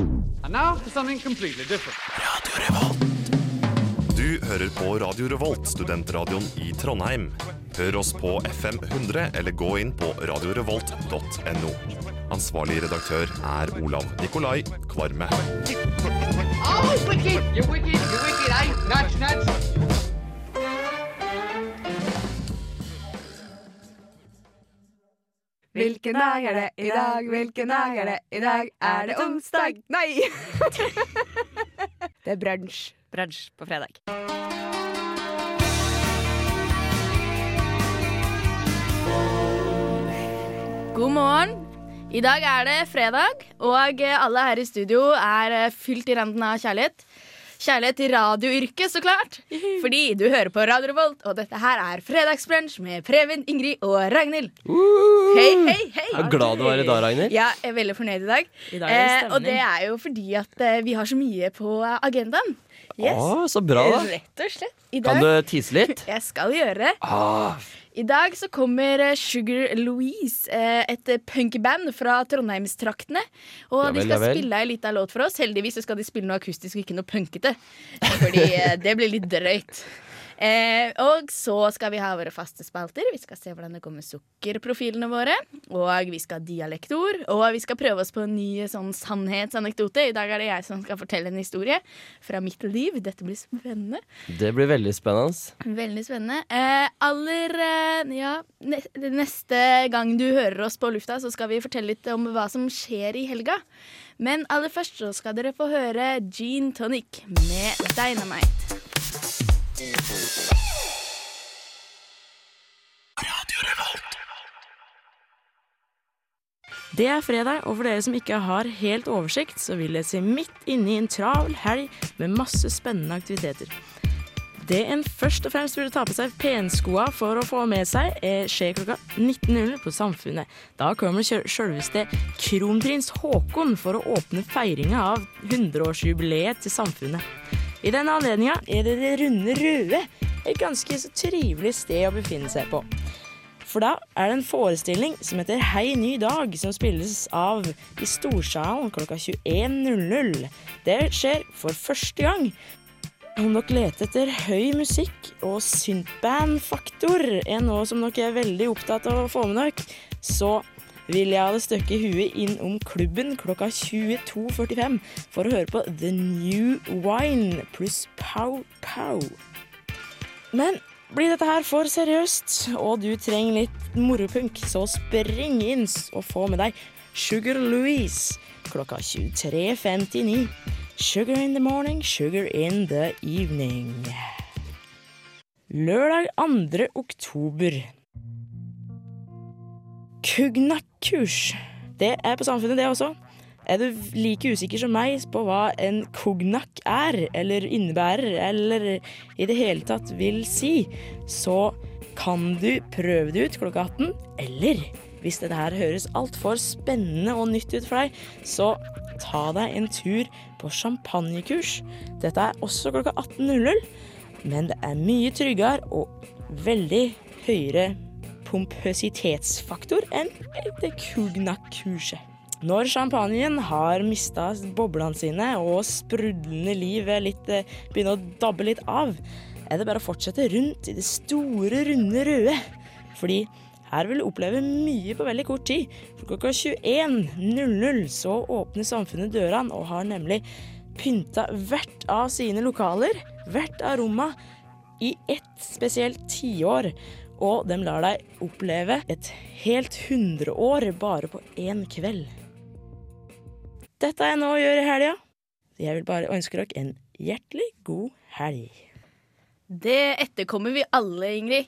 And now for something completely different. Du hører på Radio Revolt, studentradioen i Trondheim. Hør oss på FM 100 eller gå inn på radiorevolt.no. Ansvarlig redaktør er Olav Nikolai Kvarme. Oh, wicked! you're wicked, you're wicked, eh? Nudge, nudge. Hvilken dag er det i dag, hvilken dag er det i dag? Er det onsdag? Nei! det er brunsj. Brunsj på fredag. God morgen. I dag er det fredag, og alle her i studio er eh, fylt i randen av kjærlighet. Kjærlighet til radioyrket, så klart. Fordi du hører på Radio Revolt, og dette her er Fredagsbrunsj med Preben, Ingrid og Ragnhild. Hei, hei, hei. Jeg er glad du var i dag, Ragnhild. Ja, jeg er veldig fornøyd i dag. I dag er det Eh, og det er jo fordi at eh, vi har så mye på agendaen. Yes. Ah, så bra, da. Rett og slett. I Kan du tease litt? Jeg skal gjøre. det. Ah, I dag så kommer eh, Sugar Louise, eh, et eh, punkband fra Trondheimstraktene. Og Ja de skal ja vel. spille ei lita låt for oss. Heldigvis så skal de spille noe akustisk og ikke noe punkete. Fordi det blir litt drøyt. Eh, og så skal vi ha våre faste spalter. Vi skal se hvordan det går med sukkerprofilene våre. Og vi skal ha dialektord. Og vi skal prøve oss på en ny sånn sannhetsanekdote. I dag er det jeg som skal fortelle en historie fra mitt liv. Dette blir spennende. det blir veldig spennende. Veldig spennende. Eh, aller eh, Ja, neste gang du hører oss på lufta, så skal vi fortelle litt om hva som skjer i helga. Men aller først så skal dere få høre Gene Tonic med Dynamite. Det er fredag, og for dere som ikke har helt oversikt, så vil jeg se midt inne i en travel helg med masse spennende aktiviteter. Det en først og fremst burde ta på seg penskoa for å få med seg, er skjer klokka 19.00 på Samfunnet. Da kommer sjø- sjølveste kronprins Haakon for å åpne feiringa av 100-årsjubileet til Samfunnet. I denne anledninga er det Det runde røde et ganske så trivelig sted å befinne seg på. For da er det en forestilling som heter Hei ny dag, som spilles av i Storsalen klokka 21.00. Det skjer for første gang. Om dere leter etter høy musikk og syntband-faktor er noe som dere er veldig opptatt av å få med dere, så vil jeg ha det støkket huet inn om klubben klokka 22.45 for å høre på The New Wine pluss Pow Pow. Men blir dette her for seriøst, og du trenger litt moropunk, så spring inn og få med deg Sugar Louise klokka 23.59. Sugar in the morning, sugar in the evening. Lørdag 2. oktober. Kugnak-kurs. Det er på Samfunnet, det også. Er du like usikker som meg på hva en kognak er, eller innebærer, eller i det hele tatt vil si, så kan du prøve det ut klokka 18. Eller hvis dette her høres altfor spennende og nytt ut for deg, så ta deg en tur på champagnekurs. Dette er også klokka 18.00, men det er mye tryggere og veldig høyere pompøsitetsfaktor enn det kugnak-kurset. Når champagnen har mista boblene sine og sprudlende livet litt, eh, begynner å dabbe litt av, er det bare å fortsette rundt i det store, runde røde. Fordi her vil du oppleve mye på veldig kort tid. For klokka 21.00 så åpner samfunnet dørene og har nemlig pynta hvert av sine lokaler, hvert av rommene, i ett spesielt tiår. Og de lar deg oppleve et helt hundreår bare på én kveld. Dette er nå å gjøre i helga. Jeg vil bare ønske dere en hjertelig god helg. Det etterkommer vi alle, Ingrid.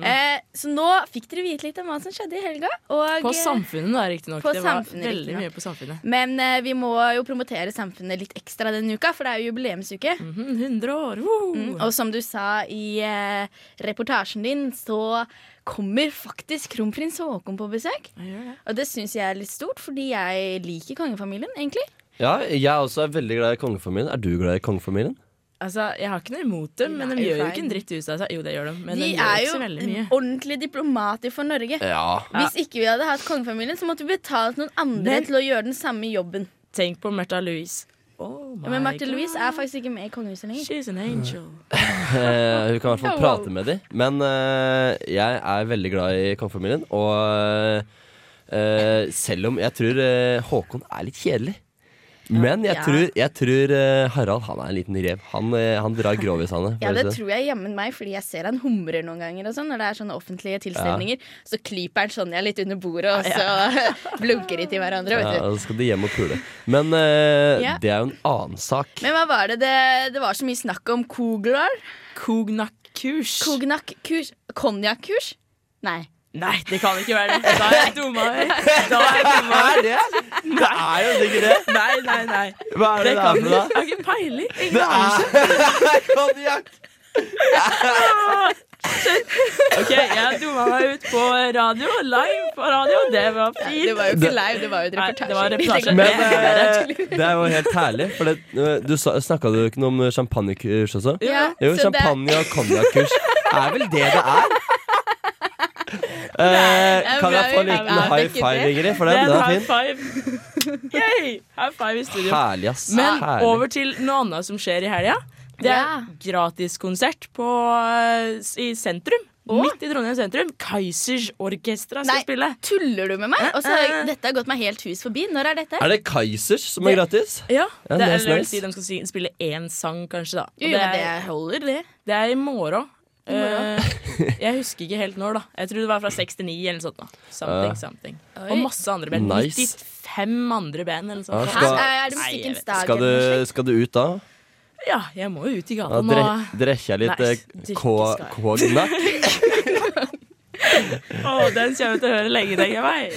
eh, så nå fikk dere vite litt om hva som skjedde i helga. Og, På Samfunnet, da, riktignok. Det var veldig mye på Samfunnet. Men eh, vi må jo promotere Samfunnet litt ekstra denne uka, for det er jo jubileumsuke. Mhm, 100 år! Mm, og som du sa i eh, reportasjen din, så kommer faktisk kronprins Haakon på besøk. Det. Og det syns jeg er litt stort, fordi jeg liker kongefamilien, egentlig. Ja, jeg også er veldig glad i kongefamilien. Er du glad i kongefamilien? Altså, Jeg har ikke noe imot dem, men de gjør jo ikke en dritt ut av seg. Jo, det gjør de, men de de, gjør er ikke jo så veldig mye. ordentlige diplomater for Norge. Ja. Hvis ikke vi hadde hatt kongefamilien, så måtte vi betalt noen andre Men- til å gjøre den samme jobben. Tenk på Märtha Louise. Oh my Ja, men Märtha Louise er faktisk ikke med i Kongehuset lenger. She's an angel. Eh, hun kan i hvert fall prate med dem. Men uh, jeg er veldig glad i kongefamilien. Og uh, selv om jeg tror uh, Håkon er litt kjedelig. Men jeg Ja. tror, jeg tror eh, Harald han er en liten rev. Han, eh, han drar grovisene. Ja, det tror jeg jammen meg, fordi jeg ser han humrer noen ganger. og sånn Når det er sånne offentlige tilstelninger, så klyper han Sonja litt under bordet, og så blunker de til hverandre. Ja, du. og så skal de hjem og pule. Men uh, Ja. det er jo en annen sak. Men hva var det det, det var så mye snakk om Kuglar. Kognak-kurs. Konjakk-kurs? Nei. Nei, det kan ikke være det. Da er jeg dumma meg. Da er jeg dumma er det? Det er jo ikke det. Nei, nei, nei. Hva er Det det, er der for noe? Jeg har ikke peiling. Det Ingen anelse. er konjakk! Ok, jeg dumma meg ut på radio. Live på radio. Det var fint. Det var jo ikke live, det var jo et Nei, reportasje. det var reportasje. Men Det er eh, det er jo helt herlig. For det, eh, du snakka du ikke noe om champagnekurs også? Ja, Jo, champagne- og konjakkurs er vel det det er? Eh, kan jeg få en liten det high five, det? Ingrid? For Det den, er den en er high fin. five. Yay! High five i studio. Herlig, ass. Men herlig. over til noe annet som skjer i helga. Det er Ja. gratiskonsert eh, i sentrum. Midt i Trondheim sentrum. Kaizers Orkestra skal Nei. spille. Tuller du med meg? Også, dette har gått meg helt hus forbi. Når er dette? Er det Kaizers som er gratis? Ja, Ja, det, det er er, nice. si de skal spille én sang, kanskje. da Og Jo, det, er, det holder, det. det er i morgen. Eh, jeg husker ikke helt når, da. Jeg tror det var fra 69 eller noe sånt. da Something, uh, something. Og masse andre band. Nice. 95 andre band eller noe sånt. Skal- Er det Nei, musikkens dag? Skal du, skal du ut da? Ja, jeg må jo ut i Ja, gata nå. dre, Drekker litt Nei, Å, den kommer jeg til å høre lenge, tenker jeg meg.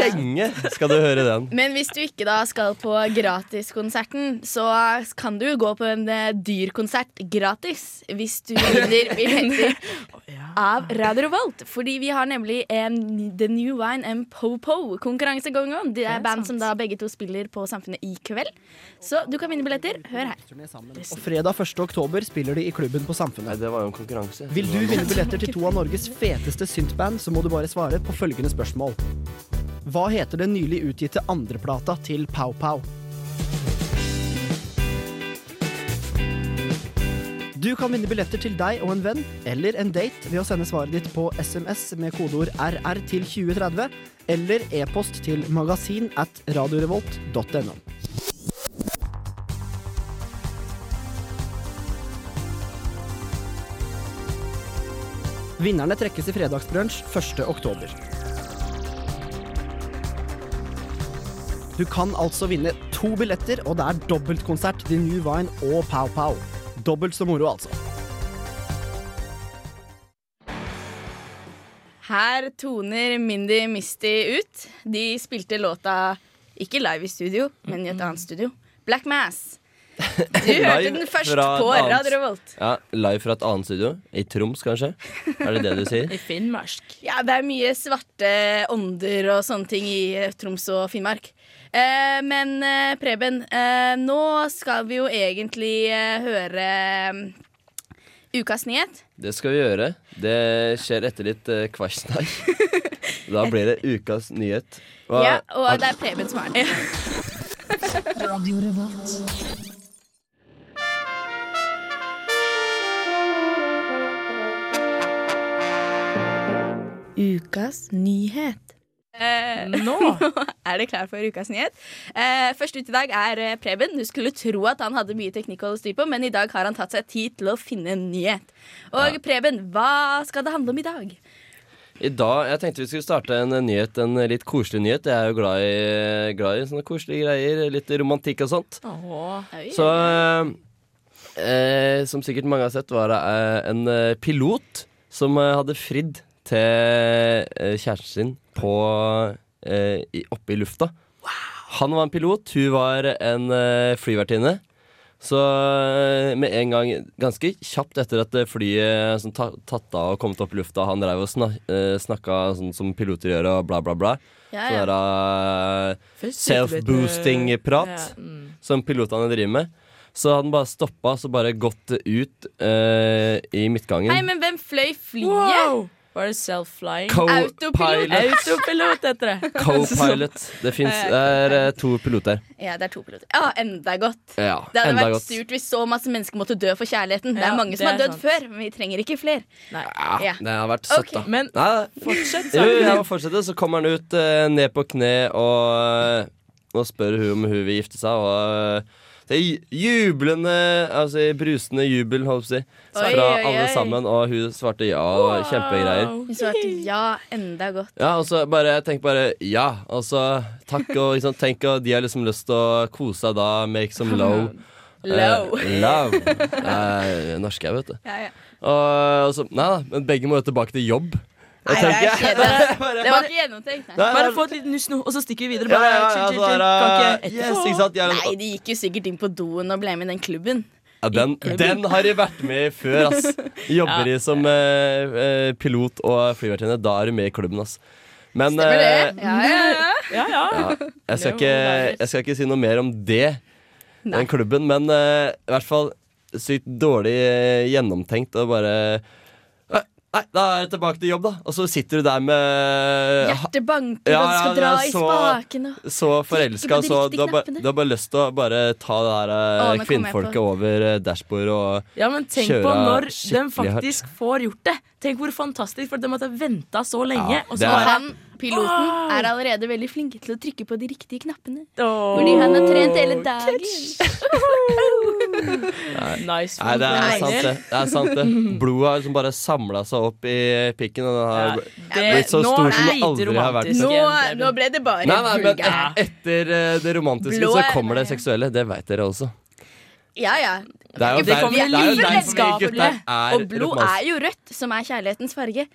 Lenge skal du høre den. Men hvis du ikke da skal på gratiskonserten, så kan du gå på en eh, dyr konsert gratis hvis du vinner billetter av Radio Revolt. Fordi vi har nemlig en The New Wine and Po-Po-konkurranse going on. Det er band som da begge to spiller på Samfunnet i kveld. Så du kan vinne billetter. Hør her. Og fredag 1. oktober spiller de i klubben på Nei, Samfunnet. det var jo en konkurranse. Vil du vinne billetter til to av Norges feteste syntband, så må du bare svare på følgende spørsmål. Hva heter den nylig utgitte andreplata til Pow Pow? Du kan vinne billetter til deg og en venn eller en date ved å sende svaret ditt på SMS med kodeord RR til 2030 eller e-post til magasin at radiorevolt.no. Vinnerne trekkes i Fredagsbrunsj 1. oktober. Du kan altså vinne to billetter, og det er dobbeltkonsert til New Vine og Pow Pow. Dobbelt så moro, altså. Her toner Mindy Misty ut. De spilte låta ikke live i studio, men i et annet studio. Black Mass. Du hørte Live den først på Radio Revolt. Ja, Live fra et annet studio. I Troms, kanskje? Er det det du sier? I Finnmark. Ja, det er mye svarte ånder og sånne ting i eh, Troms og Finnmark. Eh, men eh, Preben, eh, nå skal vi jo egentlig eh, høre eh, ukas nyhet. Det skal vi gjøre. Det skjer etter litt uh, kvasjnai. Da blir det ukas nyhet. Hva- Ja, og det er Preben som er den. Ukas nyhet. Eh, Nå! er det klar for ukas nyhet? Eh, først ut i dag er eh, Preben. Du skulle tro at han hadde mye teknikk å holde styr på, men i dag har han tatt seg tid til å finne en nyhet. Og Preben, hva skal det handle om i dag? I dag, Jeg tenkte vi skulle starte en nyhet, en litt koselig nyhet. Jeg er jo glad i, glad i sånne koselige greier. Litt romantikk og sånt. Åh. Så eh, eh, Som sikkert mange har sett, var det eh, en pilot som eh, hadde fridd til eh, kjæresten sin på, eh, oppe i lufta. Han var en pilot, hun var en eh, flyvertinne. Så med en gang, ganske kjapt etter at flyet som ta, tatt av og kommet opp i lufta, han drev og snak, eh, snakka sånn som piloter gjør, og bla, bla, bla. Ja, Sånn ja. eh, self-boosting-prat Ja, mm. som pilotene driver med. Så hadde han bare stoppa, så bare gått ut uh, i midtgangen. Hei, men hvem fløy flyet? Wow! Var det self-flying? Autopilot. Autopilot heter det. Co-pilot. Det fins eh, to piloter. Ja, det er to piloter. Ja, enda godt. Ja, Det hadde enda vært godt. surt hvis så masse mennesker måtte dø for kjærligheten. Det Ja, er mange som har dødd før, men vi trenger ikke flere. Nei. Ja, Ja. det har vært søtt, okay. da. Men Nei, fortsett jo, jeg må fortsette, så kommer han ut uh, ned på kne og, og spør hun om hun vil gifte seg. Og eh, det er ju- jublende, altså brusende jubel, holdt jeg på å si, Oi, fra oi, alle oi. sammen. Og hun svarte ja, Wow. kjempegreier. Hun svarte ja, enda godt. Ja, og så bare, tenk bare ja, og så takk og liksom, tenk og de har liksom lyst til å kose seg da, make some low. Low. Eh, love. Det er norsk, jeg, vet du. Ja, ja. Og, og så, nei da, men begge må jo tilbake til jobb. Nei, det er kjedelig. Det var ikke gjennomtenkt. Nei. Bare få et lite nuss nå, og så stikker vi videre. Bare ja, ja, chill, chill, så chill. ikke yes, ikke sant? Jeg Nei, de gikk jo sikkert inn på doen og ble med i den klubben. Ja, den, den har jeg vært med i før, ass. Jobber de som eh, eh, pilot og flyvertinne, da er du med i klubben, ass. Men Stemmer det? eh, Ja, ja, ja. Ja, ja. ja, jeg, skal ikke, jeg skal ikke si noe mer om det, Nei. den klubben, men eh, i hvert fall sykt dårlig eh, gjennomtenkt og bare Nei, da er jeg tilbake til jobb, da. Og så sitter du der med Hjertet banker, Ja, og du skal ja, dra i så- spaken og så forelska, så du har, bare, du har bare lyst til å bare ta det her Å, eh, kvinnfolket over dashbordet dashbord og Ja, men tenk på når de faktisk faktisk får gjort det. Tenk hvor fantastisk, for de måtte ha venta så lenge. Ja, og så har bare han, piloten, oh! er allerede veldig flink til å trykke på de riktige knappene. Oh, Fordi han har trent hele dagen. Nice. Nei, det er sant, det. det, er sant det. Blodet har liksom bare samla seg opp i pikken. Og den har Ja, det- blitt så stor som det aldri har vært. Nå, nå ble det bare Nei, nei, men et, etter eh, det romantiske Blå så er- kommer det seksuelle. Det veit dere også. Ja, ja. Det er jo Det der, det er jo der vennskapelig. er Og blod er jo rødt, som er kjærlighetens farge.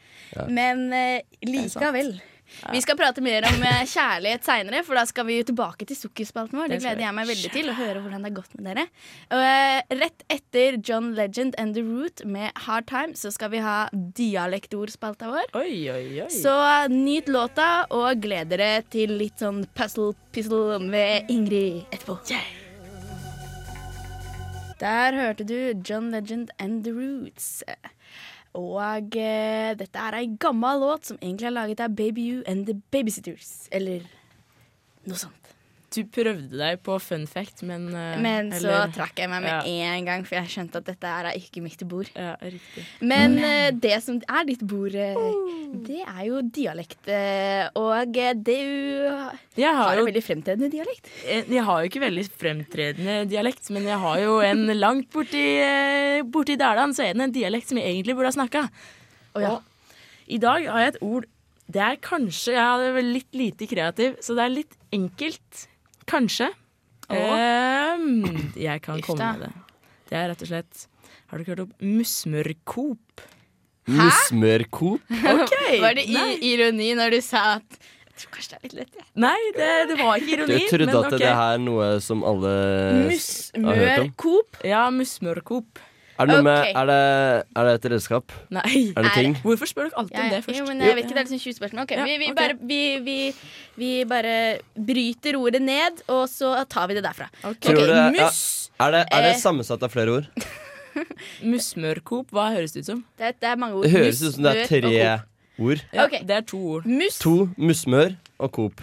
Men uh, likevel. Vi skal prate mer om eh, kjærlighet seinere, for da skal vi tilbake til sukkerspalten vår. Det gleder jeg meg veldig til, å høre hvordan det har gått med dere. Og, eh, rett etter John Legend and The Root med Hard Time, så skal vi ha dialektordspalta vår. Oi, oi, oi. Så nyt låta, og gled dere til litt sånn puzzle-pizzle med Ingrid etterpå. Yeah. Der hørte du John Legend and The Roots. Og eh, dette er ei gammel låt som egentlig er laget av Baby You and The Babysitters. Eller noe sånt. Du prøvde deg på fun fact, men uh, Men så eller- trakk jeg meg med Ja. en gang, for jeg skjønte at dette er ikke mitt bord. Ja, riktig. Men uh, det som er ditt bord, eh, det er jo dialekt. Og det du Jeg har har en jo veldig fremtredende dialekt. Jeg har jo ikke veldig fremtredende dialekt, men jeg har jo en langt borti, borti Dæhlie, så er det en dialekt som jeg egentlig burde ha snakka. Å ja. I dag har jeg et ord Det er kanskje Jeg er litt lite kreativ, så det er litt enkelt. Kanskje. Um, jeg kan Uff komme med det. Det er rett og slett Har du hørt om musmørkop? Musmørkop. Okay. Var det i, Nei, ironi når du sa at Jeg tror kanskje det er litt lett, jeg. nei det, det var ikke ironi. Du trodde men at okay. det her er noe som alle har hørt om? Musmørkop. Ja, musmørkop. Er det, noe med, er det, er det et redskap? Nei. Er det ting? Hvorfor spør dere alltid Ja, om det først? Jo, men jeg vet ikke, det er liksom 20 spørsmål. Okay, Ja, vi, vi, okay. bare, vi, vi, vi bare bryter ordet ned, og så tar vi det derfra. Ok. okay. Ok, du ja. Er det, er det Eh. sammensatt av flere ord? Musmørkop, hva høres det ut som? Det, er- det er mange ord. Det høres ut som det er tre ord. Ja. Det er to ord. Mus. To musmør og Coop.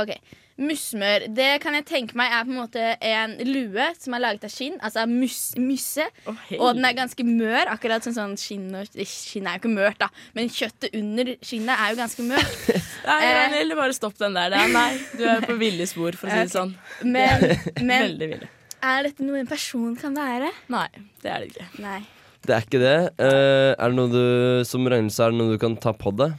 Ok, Musmør. Det kan jeg tenke meg er på en måte en lue som er laget av skinn. Altså mus, mysse. Oh. Og den er ganske mør, akkurat som sånn skinn og Skinn er jo ikke mørt, da, men kjøttet under skinnet er jo ganske mørt. Nei, Ranhild, bare stopp den der. Det er, nei, du er på ville spor, for å si det sånn. Men, men Veldig ville. er dette noe en person kan være? Nei, det er det ikke. Nei. Det er ikke det. Uh, er det noe du som regner seg, er det noe du kan ta på deg?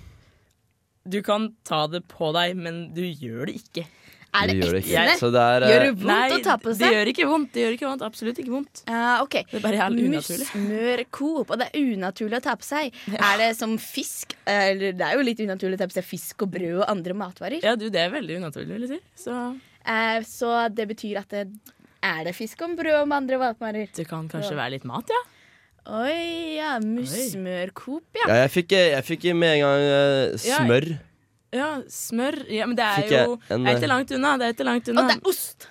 Du kan ta det på deg, men du gjør det ikke. Er det det ekte? Det er Gjør eh, det vondt å ta på det seg? gjør ikke vondt. Det gjør ikke vondt, Absolutt ikke vondt. Uh, okay. Det er bare helt unaturlig. Musmørkop, og det er unaturlig å ta på seg. Er det som fisk? Eller det er jo litt unaturlig å ta på seg fisk og brød og andre matvarer. Ja, du, det er veldig unaturlig, vil jeg si. Så uh, så det betyr at det er det fisk og brød og andre matvarer. det kan kanskje så. være litt mat, ja. Oi, ja. Musmørkoop, ja. ja, jeg fikk, jeg fikk med en gang uh, smør. Ja, Smør. Ja, men det er Fikk jeg jo en, Det er eh, ikke langt unna. Det er ikke langt Og det er ost!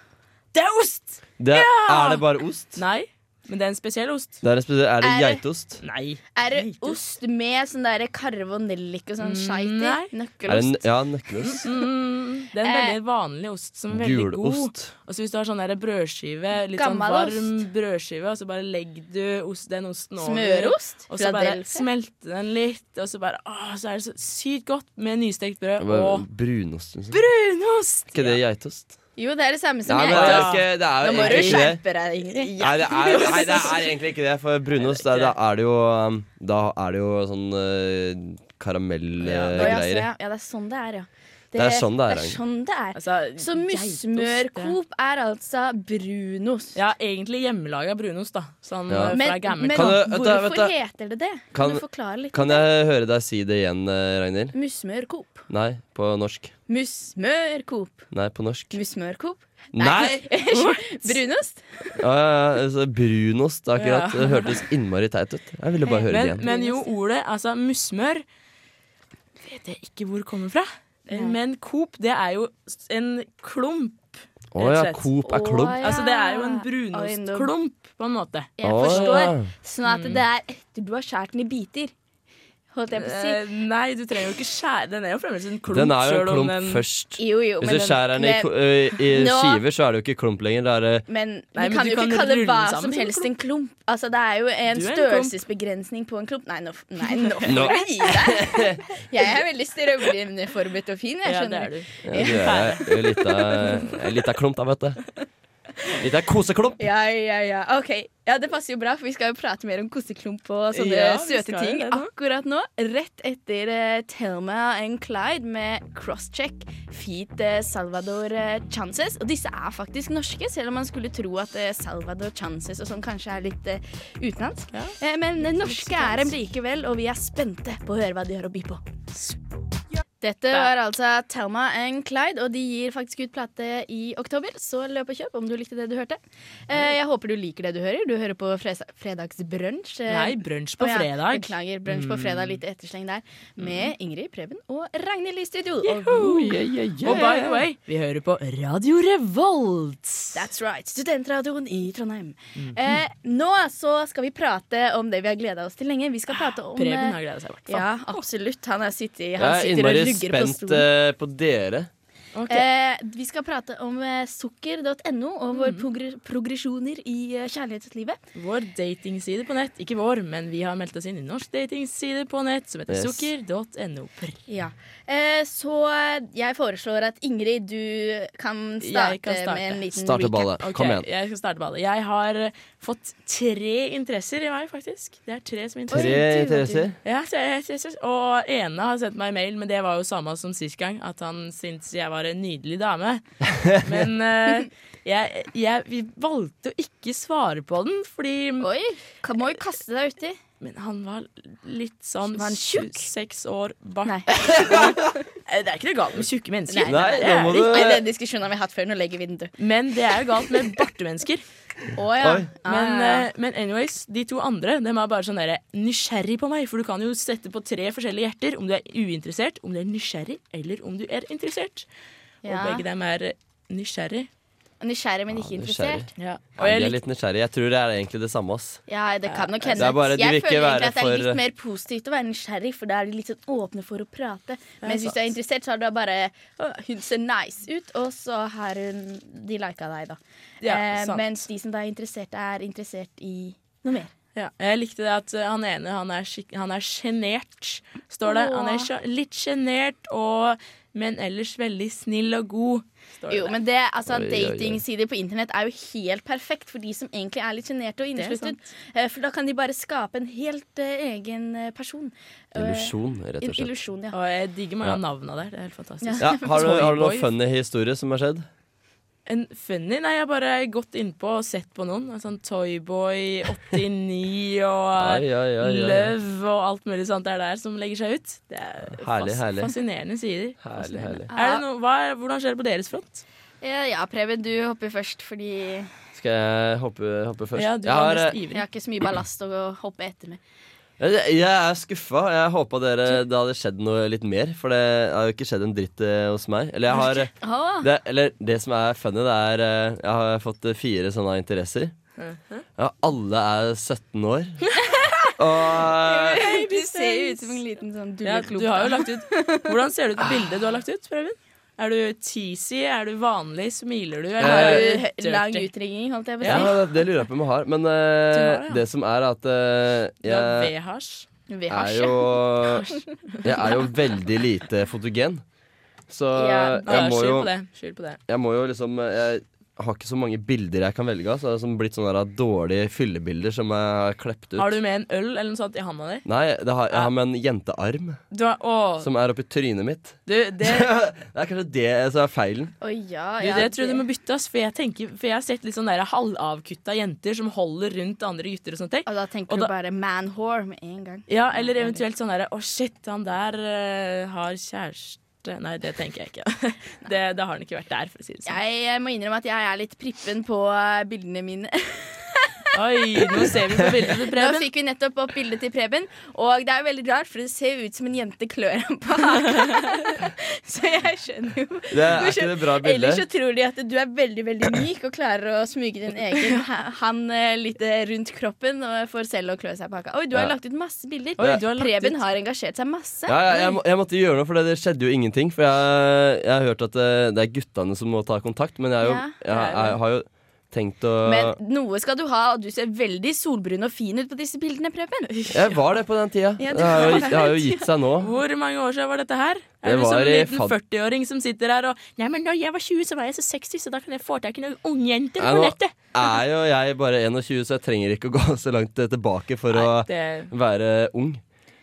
Det er ost! Det, Er det bare ost? Nei, Men det er en spesiell ost. Det er, en spesiell, er det Er geitost? Nei. Er det Geitost. ost med sånn der karve og nellik og sånn skeit i? Nøkkelost. Er det ja, nøkkelost. Mm, det er en Eh, veldig vanlig ost som er veldig god. Gulost. Og så hvis du har sånn der brødskive, litt Gammel sånn varm ost. brødskive, og så bare legger du ost, den osten over. Smørost? Og så bare smelter den litt, og så bare Å, så er det så sykt godt med nystekt brød og Brunost. Liksom. brunost! ikke det geitost? Jo, det er det samme som Nei, jeg. men Ja. ikke det er Nå må du skjerpe deg, Ingrid. Nei, det er, nei, det er egentlig ikke det. For brunost, da, da er det jo um, Da er det jo sånn uh, Å, ja, så, karamellgreier. ja. ja, det er sånn det er, ja. Det er sånn det er, Det er, sånn det er. Altså, Så mussmørkop er altså brunost. Ja, egentlig hjemmelaga brunost, da. Sånn Ja. eh, Men, men du- hvorfor vet da. heter det det? Kan- Kan, du forklare litt? Kan jeg høre deg si det igjen, uh, Ragnhild? Mussmørkop. Nei, på norsk. Mussmørkop. Nei, på norsk. Mussmørkop? Nei! Brunost? Ja, altså, brunost, akkurat. Ja. Det hørtes innmari teit ut. Jeg ville bare høre det igjen. men jo, ordet, altså mussmør Vet jeg ikke hvor det kommer fra. Men Coop, det er jo en klump. Å ja, og slett. Coop er klump. Å, ja. Altså, det er jo en brunostklump, på en måte. Jeg forstår. Sånn at det er etter du har skåret den i biter. Holdt jeg på å si. Eh, nei, du trenger jo ikke skjære Den er jo fremdeles en klump. Den er jo en klump den- først. Jo, jo, Hvis du skjærer den i, men- i Nå- skiver, så er det jo ikke klump lenger. Det er det Men Nei, vi kan du jo kan ikke kalle hva som som helst en klump. Altså, det er jo en er en størrelsesbegrensning på en klump. Nei, nå, nei, nå får Nå. du gi deg. Jeg er veldig strømlinjeformet og fin, jeg skjønner Ja, det er du. ja, du er en lita klump, da, vet du. Lita koseklump. Ja, ja, ja. Ok, ja, Det passer jo bra, for vi skal jo prate mer om koseklump og sånne Ja, søte ting det akkurat nå. Rett etter uh, Thelma and Clyde med crosscheck, feat uh, Salvador uh, Chances. Og disse er faktisk norske, selv om man skulle tro at uh, Salvador Chances og sånn kanskje er litt uh, utenlandsk. Ja. Men norske er dem likevel, og vi er spente på å høre hva de har å by på. Dette var altså Thelma and Clyde, og de gir faktisk ut plate i oktober. Så løp og kjøp om du likte det du hørte. Eh, jeg håper du liker det du hører. Du hører på fredagsbrunsj. eh, Nei, brunsj på ja, fredag. Mm. Beklager, brunsj på fredag. Litt ettersleng der. Med Ingrid, Preben og Ragnhild i studio. Og, Yahoo! Og by the way, vi hører på Radio Revolt. that's right. Studentradioen i Trondheim. Mhm. eh, nå så skal vi prate om det vi har gleda oss til lenge. Vi skal prate om Preben eh, har gleda seg, i hvert fall. Ja, absolutt. Han, er sittet, han sitter og lugger på spent eh, på dere. Okay. Eh, vi skal prate om eh, sukker.no og våre progr progresjoner i eh, kjærlighetslivet. Vår datingside på nett. Ikke vår, men vi har meldt oss inn i norsk datingside på nett som heter Yes. sukker.no. Ja. Eh, så jeg foreslår at Ingrid, du kan starte, kan starte. med en liten Starte ballet. Okay, Kom igjen. Jeg skal starte ballet. Jeg har eh, fått tre interesser i meg, faktisk. Det er tre som interesser. Tre interesser. Ja, tre interesser. Og ene har sendt meg mail, men det var jo samme som sist gang. At han syntes jeg var en nydelig dame. Men eh, jeg, jeg vi valgte å ikke svare på den, fordi Oi, kan, må jo kaste deg uti. Men han var litt sånn Var han tjukk? seks år bart. Nei. Det er ikke noe galt med tjukke mennesker. Nei, Nei, Det er må det ikke. Nei, Den diskusjonen har hatt før. Nå legger vi den død. Men det er jo galt med bartemennesker. Oh, ja. Men, uh, men anyways, de to andre De er bare sånn der, nysgjerrig på meg. For du kan jo sette på tre forskjellige hjerter. Om du er uinteressert, om du er nysgjerrig, eller om du er interessert. Og begge dem er nysgjerrig. Nysgjerrig, men ikke Ja, interessert. Ja. Jeg er litt nysgjerrig. Jeg tror det er egentlig det samme. ass. Ja, det kan nok hende. bare- de jeg føler egentlig at det er for- litt mer positivt å være nysgjerrig, for da er de litt sånn åpne for å prate. Mens hvis du er interessert, så har du bare Hun ser nice ut, og så har hun De lika deg, da. Ja, eh, mens de som da er interessert, er interessert i noe mer. Ja, jeg likte det at uh, han ene han er sjenert, står det. Han er litt sjenert, og- men ellers veldig snill og god. Står Jo, men det, altså. Datingsider på internett er jo helt perfekt for de som egentlig er litt sjenerte og innesluttet. Eh, For da kan de bare skape en helt uh, egen eh, person. Illusjon, rett og slett. illusjon, ja. Og jeg digger mange Ja. av navnene der. Det er helt fantastisk. Ja, har, du, har du noen funny historier som har skjedd? En funny? Nei, jeg har bare gått innpå og sett på noen. En Sånn Toyboy 89 og ai, ai, ai. Love og alt mulig sånt er der som legger seg ut. Det er Herlig, herlig. fascinerende sider. Herlig, Fascinerende. herlig. Er det noe, hva, hvordan skjer det på deres front? Ja, ja, Preben, du hopper først, fordi Skal jeg hoppe, hoppe først? Ja, du jeg er har, mest eh, jeg har ikke så mye ballast å hoppe etter med. Jeg, jeg er skuffa. Jeg håpa dere det hadde skjedd noe litt mer. For det har jo ikke skjedd en dritt eh, hos meg. Eller jeg har det, Eller det som er funny, det er eh, Jeg har fått eh, fire sånne interesser. Ja, alle er 17 år. Og du ser jo ut som en liten sånn Ja, du har jo lagt ut Hvordan ser det ut på bildet du har lagt ut, Preben? Er du cheesy? Er du vanlig? Smiler du? Eller er du du lang utringning, holdt jeg på å ja, si? det, det lurer jeg på om jeg har. Men uh, har det, ja. det som er at eh, Du har jeg V-hasj? Er jo Jeg er jo veldig lite fotogen. Så Ja, Ja, jeg må Skyld jo på det. Skyld på det. Jeg må jo liksom Jeg har ikke så mange bilder jeg kan velge av. Så det har liksom blitt sånne der dårlige fyllebilder som jeg har klept ut. Har du med en øl eller noe sånt i handa di? Nei, det har, jeg har med en jentearm Du har, å, som er oppi trynet mitt. du, det, Det er kanskje det som er feilen. Å ja, du, ja, det tror jeg du må bytte, ass. For jeg, tenker, for jeg har sett litt sånne der halvavkutta jenter som holder rundt andre gutter og sånne ting. Og da tenker Og du da- bare man-whore med en gang. Ja, eller eventuelt sånn derre Å, shit, han der uh, har kjæreste Nei, det tenker jeg ikke. det, det har den ikke vært der, for å si det sånn. Jeg må innrømme at jeg er litt prippen på eh, bildene mine. Oi, nå ser vi på bildet til Preben. Nå fikk vi nettopp opp bildet til Preben, og det er jo veldig rart, for det ser jo ut som en jente klør ham på haken. Så jeg skjønner jo Det er ikke det bra bildet. Ellers så tror de at du er veldig veldig myk og klarer å smuge din egen ha- han eh, litt eh, rundt kroppen og får selv å klø seg på haka. Oi, du har Ja. lagt ut masse bilder. Oi, du har lagt Preben ut- har engasjert seg masse. Ja, ja, jeg, må- jeg måtte gjøre noe, for det, det skjedde jo ingenting. For jeg, jeg har hørt at det, det er guttene som må ta kontakt, men jeg, jo, Ja. jeg, jeg har jo tenkt å Men noe skal du ha, og du ser veldig solbrun og fin ut på disse bildene, Preben. Jeg var det på den tida. Ja, det, har jo, det. det har jo gitt seg nå. Hvor mange år siden var dette her? Det Er du som en liten 40-åring som sitter her og Nei, men da jeg var 20, så var jeg så 60, så da kan jeg få tak i noen ungjenter på på nå nettet. er jo jeg bare 21, så jeg trenger ikke å gå så langt tilbake for Nei, å være ung.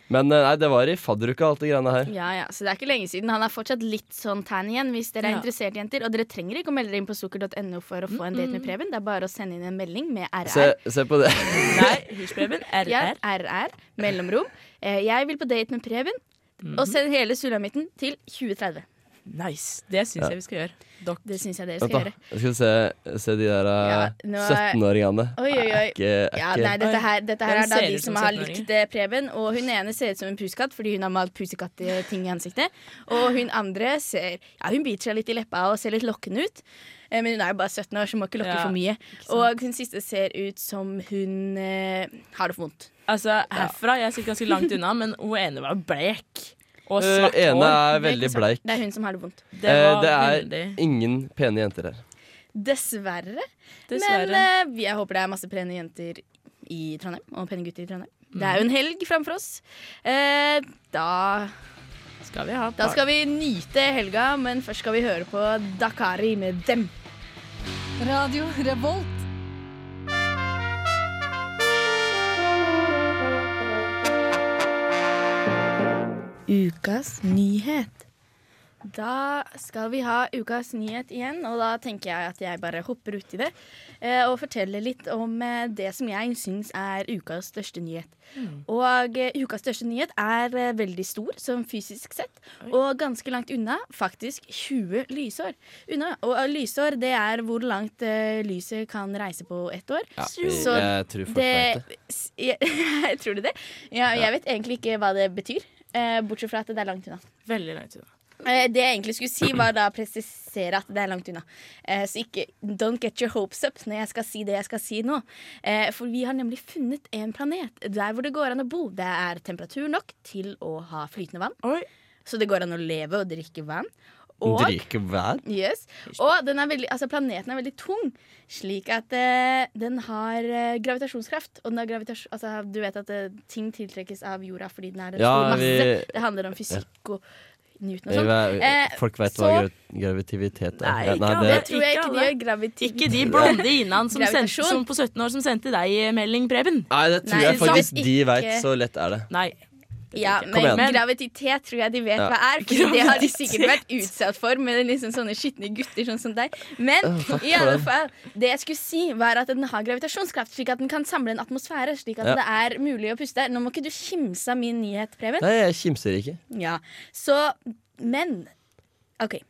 Men eh, nei, det var i fadderuka, alt det greiene her. Ja, ja, Så det er ikke lenge siden. Han er fortsatt litt sånn tan igjen hvis dere er Ja. interessert, jenter. Og dere trenger ikke å melde dere inn på sukker.no for å få en date med Preben. Det er bare å sende inn en melding med RR. Se, se på det. nei, hysj, Preben. RR. Ja, RR. Mellomrom. Eh, jeg vil på date med Preben. Og send hele sulamitten til 2030. Nice. Det syns Ja. jeg vi skal gjøre. Dok. Det syns jeg dere skal gjøre. Jeg skal se, se de der eh, Ja, er- 17-åringene. Oi, oi, oi. Er ikke, Ja, nei, dette her, dette her er da de som som har 17-åringer? likt eh, Preben. Og hun ene ser ut som en pusekatt fordi hun har malt pusekatt-ting i ansiktet. Og hun andre ser Ja, hun biter seg litt i leppa og ser litt lokkende ut. Eh, Men hun er jo bare 17 år, så hun må ikke lokke Ja, for mye. Og hun siste ser ut som hun eh, har det for vondt. Altså, herfra Jeg sitter ganske langt unna, men hun ene var blek. Og svart svart ene hår. er veldig bleik. Det er hun som har det vondt. Det Eh, det er veldig ingen pene jenter her. Dessverre. Dessverre. Men eh, jeg håper det er masse pene jenter i Trondheim, og pene gutter i Trondheim. Det er jo en helg framfor oss. Eh, da, skal vi ha da skal vi nyte helga, men først skal vi høre på Dakari med Dem. Radio Revolt. Ukas nyhet. Da skal vi ha ukas nyhet igjen, og da tenker jeg at jeg bare hopper uti det. eh, Og forteller litt om eh, det som jeg syns er ukas største nyhet. Og eh, ukas største nyhet er veldig stor, som fysisk sett, og ganske langt unna. Faktisk 20 lysår unna. Og lysår, det er hvor langt lyset kan reise på ett år. Ja, Så jeg tror folk vet det. jeg, Tror du det? Ja, jeg vet egentlig ikke hva det betyr. Eh, bortsett fra at det er langt unna. Veldig langt unna. Eh, det jeg egentlig skulle si, var da presisere at det er langt unna. Eh, så ikke don't get your hopes up når jeg skal si det jeg skal si nå. Eh, for vi har nemlig funnet en planet der hvor det går an å bo. Det er temperatur nok til å ha flytende vann. Oi. Så det går an å leve og drikke vann. Og, yes, og den er veldig, altså planeten er veldig tung, slik at uh, den har eh, gravitasjonskraft. Og den har gravitas altså, du vet at uh, ting tiltrekkes av jorda fordi den er en Ja, stor masse. vi- Det handler om fysikk og Newton og Eh, sånn. Folk vet så- hva gravitivitet er. Nei, ikke Det det tror jeg ikke Ikke de gjør. Gravitiv... Ikke de blonde innene som, som på 17 år som sendte deg melding, Preben. Nei, det tror Nei, jeg faktisk de vet. Så lett er det. Nei. Ja, men. Men- graviditet tror jeg de vet Ja. hva er. For det har de sikkert vært utsatt for med liksom sånne skitne gutter sånn som deg. Men takk i alle fall, det jeg skulle si, var at den har gravitasjonskraft, slik at den kan samle en atmosfære, slik at Ja. det er mulig å puste. Nå må ikke du kimse av min nyhet, Preben. Nei, jeg kimser ikke. Ja, så Men OK.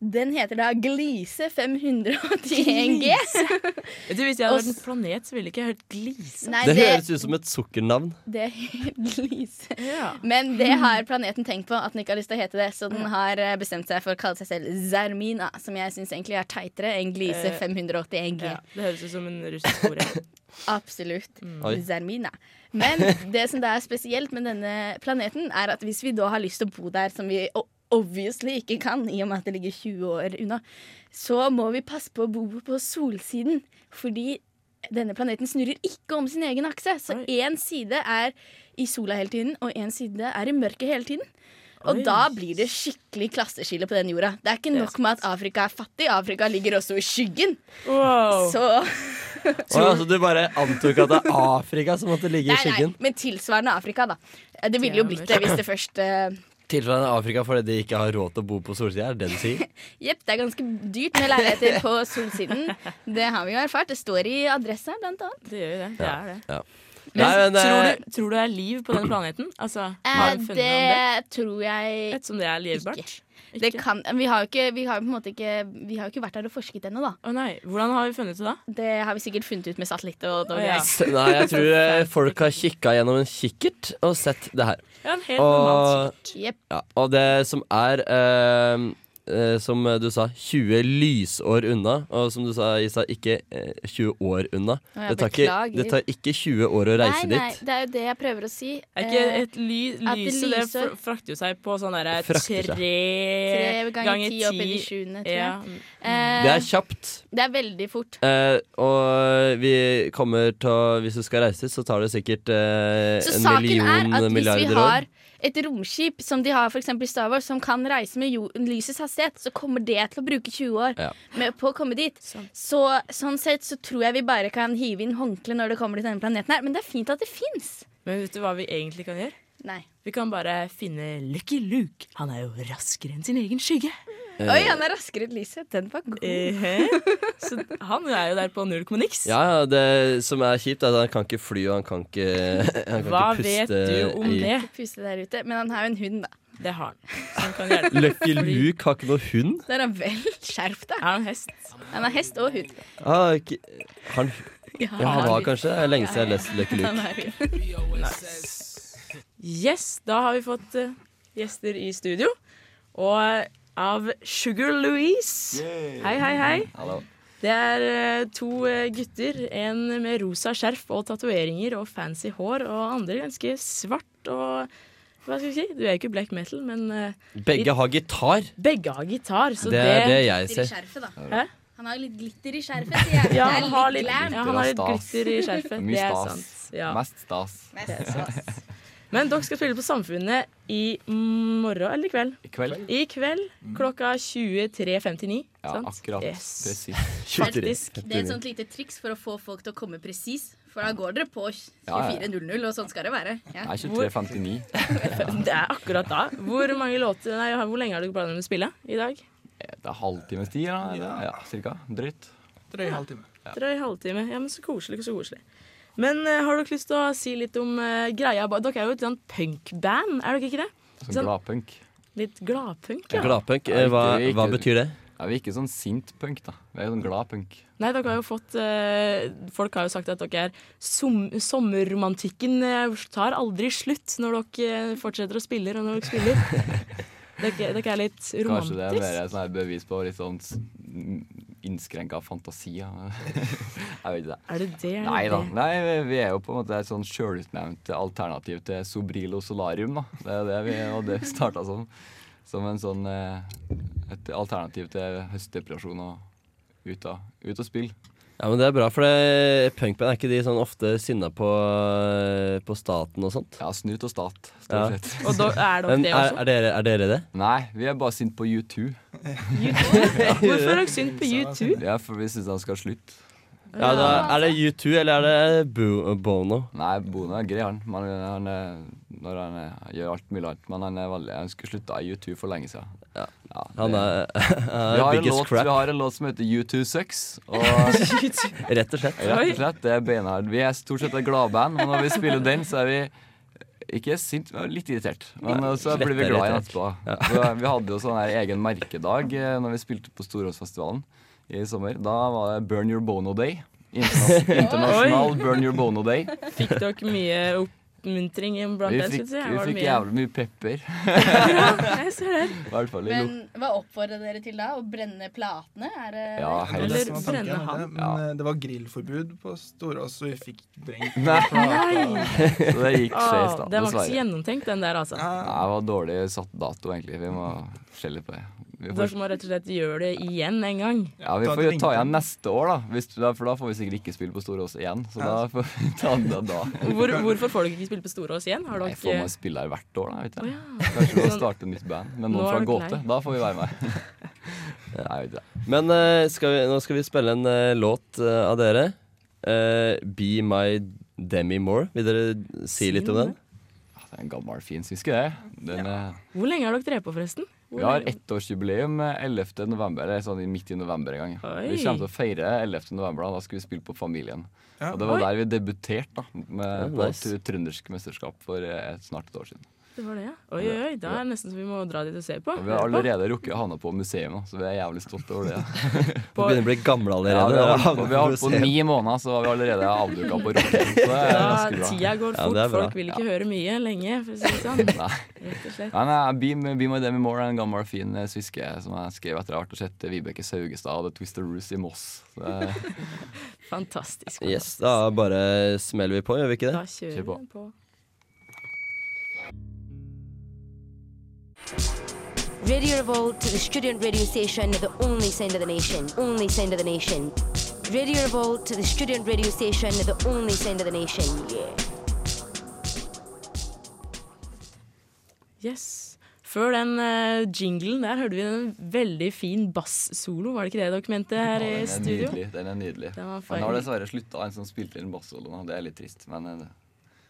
Den heter da Glise 581G. Du, Hvis jeg hadde vært en planet, så ville jeg ikke hørt glise. Nei, Det det, høres ut som et sukkernavn. det er Glise. Ja. Men det har planeten tenkt på at den ikke har lyst til å hete det, så den har eh, bestemt seg for å kalle seg selv Zermina, som jeg syns egentlig er teitere enn Glise Eh, 581G. Ja, det høres ut som en russisk ord. Absolutt. Mm. Zermina. Men det som da er spesielt med denne planeten, er at hvis vi da har lyst til å bo der, som vi obviously ikke kan, i og med at det ligger 20 år unna, så må vi passe på å bo på solsiden. Fordi denne planeten snurrer ikke om sin egen akse. Så én side er i sola hele tiden, og én side er i mørket hele tiden. Og Oi. da blir det skikkelig klasseskille på den jorda. Det er ikke nok med at Afrika er fattig, Afrika ligger også i skyggen. Wow. Så Å, altså, du bare antok at det er Afrika som måtte ligge i skyggen? nei, men tilsvarende Afrika, da. Det ville jo blitt det hvis det først eh, Tilsvarende Afrika fordi de ikke har råd til å bo på solsida, er det det du sier? Jepp, det er ganske dyrt med leiligheter på solsiden. Det har vi jo erfart. Det står i adressa, blant annet. Det gjør jo det. Det er det. Ja. Men, Nei, men, tror, eh, du, tror du det er liv på den planeten? Altså, Eh, har du funnet noe om det? det tror jeg Ettersom det er livbart? ikke. Det kan, vi har jo ikke, vi har på en måte ikke Vi har jo ikke vært der og forsket ennå, da. Å nei, Hvordan har vi funnet det da? Det har vi sikkert funnet ut med satellitter. og, og ja. Nei, jeg tror eh, folk har kikka gjennom en kikkert og sett det her. Ja, en helt normalt Og, Yep. ja, og det som er eh, eh, Som du sa, 20 lysår unna. Og som du sa, Isa, ikke eh, 20 år unna. Det tar, ikke, det tar ikke 20 år å reise Nei, nei, dit. det er jo det jeg prøver å si. Er ikke Eh, et ly lyset Det lyser- det frakter jo seg på sånn derre tre, tre ganger ti opp i de sjuende, tror jeg. Ja. Eh, Det er kjapt. det er veldig fort. Eh, og vi kommer til å Hvis du skal reise dit, så tar det sikkert eh, Så en saken er million at hvis vi milliarder har år. Et romskip som de har for eksempel i Star Wars, som kan reise med lysets hastighet, så kommer det til å bruke 20 år Ja. med, på å komme dit. Sant. Så sånn sett så tror jeg vi bare kan hive inn håndkle når det kommer til denne planeten her. Men det er fint at det fins. Men vet du hva vi egentlig kan gjøre? Nei. Vi kan bare finne Lucky Luke. Han er jo raskere enn sin egen skygge. Oi, han er raskere enn lyset. Den var god. Eh, Så han er jo der på null komma niks. Ja, ja, det som er kjipt, er at han kan ikke fly, og han kan ikke, han kan Hva ikke vet du om i det? Puste der ute. Men han har jo en hund, da. Det har han. Han kan. Lucky Luke har ikke noe hund? Det er han vel skjerp deg. Han han hest? Han har hest og hund. Ah, ikke, han, Ja, ja, han var kanskje det er lenge siden jeg har lest Lucky Luke. har hund. Yes, da har vi fått eh, gjester i studio. Og eh, av Sugar Louise. Hei, hei, hei. Det er eh, to eh, gutter. En med rosa skjerf og tatoveringer og fancy hår, og andre ganske svart og Hva skal vi si? Du er jo ikke black metal, men eh, Begge har gitar. begge har gitar, så Det det, er det jeg Glitter i ser. skjerfet, da. Hæ? Han har litt glitter i skjerfet, sier jeg. Ja, det han er har litt litt, glam. ja, han har litt Stas. glitter i skjerfet. Mye Det er stas. sant. Ja. Mest stas. Mest stas. Men dere skal spille på Samfunnet i morgen eller i kveld? I kveld. I kveld klokka 23.59. Ja, sant? akkurat. Yes. Presis. Faktisk. Det er et sånt lite triks for å få folk til å komme presis. For da går dere på Ja, ja. 24.00, og sånn skal det være. Ja. Nei, 23.59. Det er akkurat da. Hvor mange låter Nei, hvor lenge har du planer om å spille i dag? Det er halvtimes tid, da? Ja, cirka. Drøyt. Drøy halvtime. Ja, men så koselig. Så koselig. Men uh, har dere lyst til å si litt om uh, greia Dere er jo et sånt punkband, er dere ikke det? Sånn Sånn- gladpunk. Litt gladpunk, ja. Gladpunk, eh, hva, hva betyr det? Ja, vi er ikke sånn sint punk, da. Vi er sånn glad punk. Nei, dere har jo fått eh, Folk har jo sagt at dere er som, Sommerromantikken eh, tar aldri slutt når dere eh, fortsetter å spille, og når dere spiller. dere, dere er litt romantisk. Kanskje det er mer et sånn bevis på litt sånn innskrenka fantasi. Jeg vet ikke det. Er det det? Er Nei da. Nei, vi- er jo på en måte et sånn sjølutnevnt alternativ til Sobrilo Solarium. da. Det er det vi og det starta som. Som en sånn eh, et alternativ til høstdepresjon og ut og, ut og spille. Ja, men Det er bra, for det- punkband er ikke de sånn ofte sinna på, eh, på staten og sånt? Ja, snut og stat, stort Ja. sett. Og da er dere Men det er, også? er, dere, er dere det? Nei, vi er bare sint på U2. Hvorfor er dere synd på U2? Ja, for vi syns han skal slutte. Ja, da, Er det U2 eller er det Bo Bono? Nei, Bono er grei, han. Men han er, når han er, gjør alt mulig annet. Men han, er veldig, han skulle slutta i U2 for lenge siden. Ja. Ja, Han det- er, vi, er har en biggest låt, vi har en låt som heter U2 Sucks. Og rett og slett. rett og slett, det er beinhard. Vi er stort sett et gladband, men når vi spiller den, så er vi ikke sint, men litt irritert. Men eh, så blir vi glad igjen etterpå. Ja. Vi hadde jo sånn her egen merkedag eh, når vi spilte på Storåsfestivalen i sommer. Da var det Burn Your Bono Day. Interna internasjonal Burn Your Bono Day. Fikk dere mye oppmuntring blant Vi fikk, skulle jeg vi fikk mye- jævlig mye pepper. Ja, jeg ser det. Men hva oppfordrer dere til da? Å brenne platene? Er det Ja, Eller det var brenne han. Men Ja. eh, det var grillforbud på Storås, så vi fikk brengt Nei. Nei! Så det gikk skeis, da. Det var ikke så gjennomtenkt, den der, altså. Nei, det var dårlig satt dato, egentlig. Vi må skjelle på det. Vi får, Dere må rett og slett gjøre det igjen en gang. ja, vi får jo ta igjen neste år, da. Hvis, for da får vi sikkert ikke spille på Storås igjen. Så da får vi ta det da. Hvor, hvorfor får dere ikke spille på Storås igjen? Har Nei, får man spille her hvert år, da? Vet jeg. Oh, ja. Kanskje vi må starte nytt band med noen fra Gåte. Da får vi være med. Nei, vet ikke. Men eh, skal vi, nå skal vi spille en uh, låt uh, av dere. Uh, Be My Demi Moore. Vil dere si litt om den? Ja, Det er en gammel, fin syske, det. Den, eh, Hvor lenge har dere drevet på, forresten? Vi har ettårsjubileum eh, 11. november, eller sånn midt i november en gang. Oi. Vi kommer til å feire 11. november, da. Da skal vi spille på Familien. Ja. Og det var Oi. der vi debuterte, da. Med, oh, nice. på trøndersk mesterskap for eh, et, snart et år siden. Det var det, ja. Oi, oi, oi. Da er det nesten så vi må dra dit og se på. Ja, vi har allerede rukket å havne på museum, så vi er jævlig stolte over det. vi begynner å bli gammel Ja, allerede. vi har holdt på, Ja, vi har holdt på ni måneder, så var vi allerede avduka på ganske bra. tida går fort. Folk vil ikke høre mye lenge, for å si det sånn. Nei. Rett og slett. Nei, nei, Be, Be My Demi Moore er en gammel, fin eh, sviske som jeg skrev etter har vært og sett Vibeke Saugestad og The Twister Roos i Moss. Så det, Fantastisk. Yes, da bare smeller vi på, gjør vi ikke det? Da kjører vi på. Radio Revolt to the student radio station, the only sound of the nation. Only sound of the nation. Radio Revolt to the student radio station, the only sound of the nation. Yeah. Yes. Før den uh, jinglen der hørte vi en veldig fin bass-solo. Var det ikke det dokumentet her her i studio? nydelig. Den er nydelig. Den var Han har dessverre slutta, en som spilte inn bassolo nå. Det er litt trist, men eh,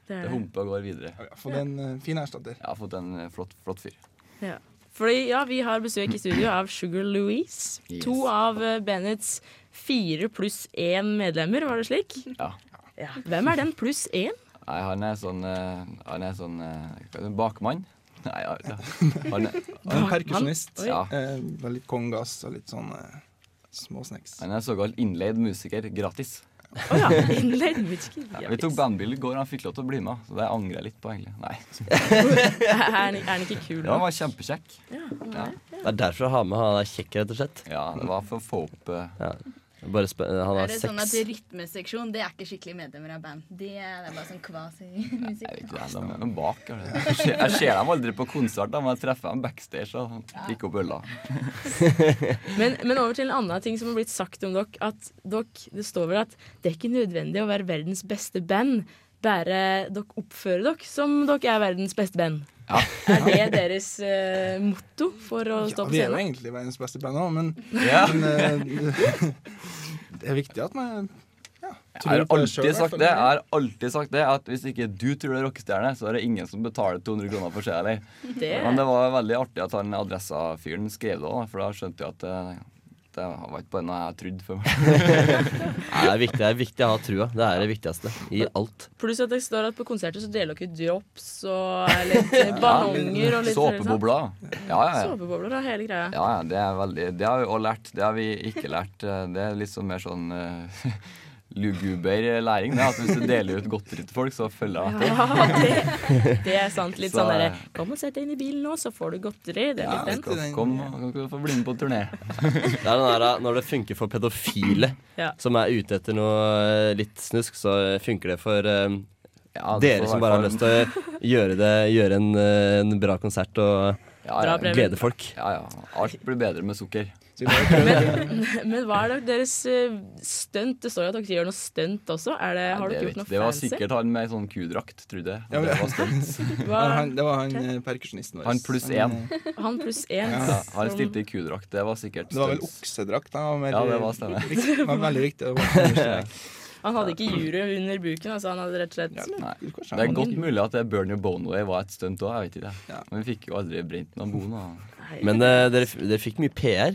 det, Det det og går videre. Ja, vi har fått en uh, fin erstatter. Har fått en uh, flott, flott fyr. Ja. Fordi, ja, vi har besøk i studio av Sugar Louise. Yes. To av eh, bandets fire pluss én medlemmer, var det slik? Ja. Ja. Hvem er den pluss én? Nei, han er sånn eh, Han er sånn eh, bakmann. Nei, ja, ja. Han er, er en perkusjonist. Ja. Eh, litt kongas og litt sånn eh, små snacks. han er såkalt innleid musiker gratis. Å ja. Ja, vi tok bandbilde i går, han fikk lov til å bli med. Så det angrer jeg litt på, egentlig. Nei. Er han ikke kul? Ja, han var kjempekjekk. Ja, Ja. Det er derfor å ha med han er kjekk, rett og slett. ja, det var for å få opp uh, Ja. Bare sp han Er har det sånn at rytmeseksjon det er ikke skikkelig medlemmer av band? Det er, det er bare sånn Jeg kvasi-musikk. vet ikke, de er noen bak. Jeg ser, jeg ser dem aldri på konsert, da, men jeg treffer dem backstage og drikker opp øla. Men, men over til en annen ting som har blitt sagt om dere. At dere, det står vel at det er ikke nødvendig å være verdens beste band. Bare dere oppfører dere som dere er verdens beste band. Ja. Er det deres uh, motto for å Ja, stå på vi er jo egentlig verdens beste band òg, men, Ja. men uh, det er viktig at man ja, tror har på det det. Jeg har alltid sagt det At hvis ikke du tror du er rockestjerne, så er det ingen som betaler 200 kroner for seg Men det var veldig artig at han Adressa-fyren skrev det òg, for da skjønte jeg at det, det var ikke bare noe jeg trodde før. Nei, det, er viktig, det er viktig å ha trua. Det er det viktigste i alt. pluss at det står at på konserter så deler dere drops og litt eh, ballonger og litt Såpebobler. Ja, ja, ja. Såpebobler og hele greia. Ja, ja, det er veldig Det har vi også lært. Det har vi ikke lært. Eh, Det er litt sånn mer sånn uh, luguber læring. Det, at hvis du deler ut godteri til folk, så følger de etter. Ja, det, det er sant. Litt Så- sånn derre Kom og sett deg inn i bilen nå, så får du godteri. Det er Ja, litt den. Kom, kom, Kom, få bli med på turné. Det er den der, uh, Når det funker for pedofile Ja. som er ute etter noe uh, litt snusk, så funker det for um, Ja, det dere som bare har lyst til å gjøre, det, gjøre en, en bra konsert og Ja, ja. glede folk. ja, ja. Alt blir bedre med sukker. Men, men hva er det deres eh, stunt? Det står jo at dere gjør noe stunt også. Er det, har Nei, dere gjort noe fancy? det var fancy? sikkert han med sånn kudrakt, trodde jeg. Ja, det var stunt. Han, det var han eh, perkusjonisten vår. Han pluss Han, én. eh, han pluss én. Ja, Ja, han stilte i kudrakt. Det var sikkert Det var vel oksedrakt. Han var mer, Ja, det var stemmer. Riktig, var veldig viktig. Han hadde ikke jury under buken, altså han hadde rett og slett Ja, Nei. Det er godt mulig at det Burn Your Bone var et stunt òg. Ja. Men vi fikk jo aldri brent noen bon. Men uh, dere, dere fikk mye PR.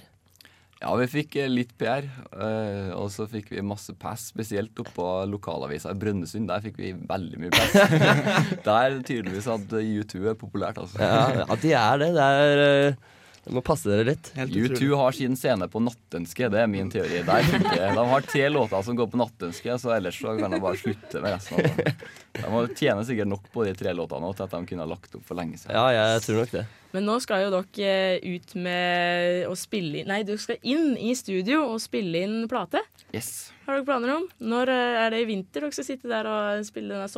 Ja, vi fikk eh, litt PR, eh, og så fikk vi masse pass, spesielt oppå lokalavisa i Brønnøysund. Der fikk vi veldig mye pass. Der tydeligvis at U2 er populært, altså. Ja, ja, de er det. Det er eh, Du må passe dere litt. U2 har sin scene på nattønske, det er min teori. Der de har tre låter som går på nattønske, så ellers så kan de bare slutte med resten. De må tjene sikkert nok på de tre låtene til at de kunne ha lagt opp for lenge siden. Ja, jeg tror nok det. Men nå skal jo dere ut med å spille inn Nei, dere skal inn i studio og spille inn plate. Yes. Har dere planer om? Når eh, er det i vinter dere skal sitte der og spille denne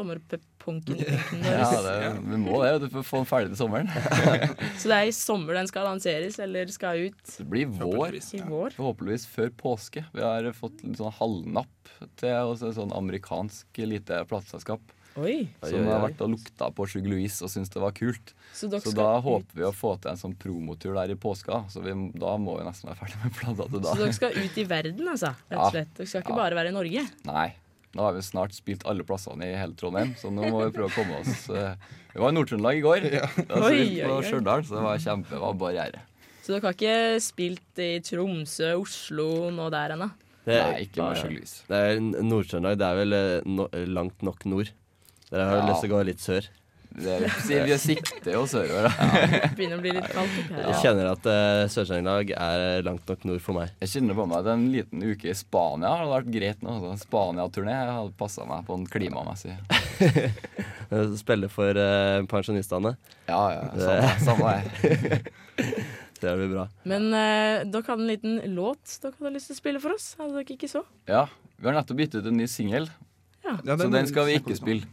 sommerpunken? Ja, det, vi må det du, for å få den ferdig til sommeren. Så det er i sommer den skal lanseres, eller skal ut? Det blir vår. I vår. Forhåpentligvis før påske. Vi har fått en sånn halvnapp til oss et sånn amerikansk lite plateselskap. Oi. Som har vært og lukta på Sugar Louise og syntes det var kult. Så Så, da ut. håper vi å få til en sånn promotur der i påska. Så vi, da må vi nesten være ferdig med plata til da. Så dere skal ut i verden, altså? Rett Ja. og slett. Dere skal ikke Ja. bare være i Norge? Nei. Nå har vi snart spilt alle plassene i hele Trondheim, så nå må vi prøve å komme oss eh, Vi var i Nord-Trøndelag i går. ja. Oi, spilte på. Stjørdal, så det var kjempe, var barriere. Så dere har ikke spilt i Tromsø, Oslo, nå der ennå? Det Nei, ikke er Nord-Trøndelag. Det er vel eh, no, langt nok nord. Dere har Ja. lyst til å gå litt sør. Det, vi sikter jo sørover, da. Begynner å bli litt kaldt opp her. Jeg kjenner at uh, Sør-Trøndelag er langt nok nord for meg. Jeg kjenner på meg at en liten uke i Spania hadde vært greit nå. Altså, Spania-turné hadde passa meg på en klimamessig. Eh, Spille for uh, pensjonistene. Ja, ja. Samme, samme her. Det blir bra. Men uh, dere hadde en liten låt dere hadde lyst til å spille for oss? Hadde dere ikke så? Ja, vi har nettopp gitt ut en ny singel, Ja. Ja, så den skal vi ikke spille.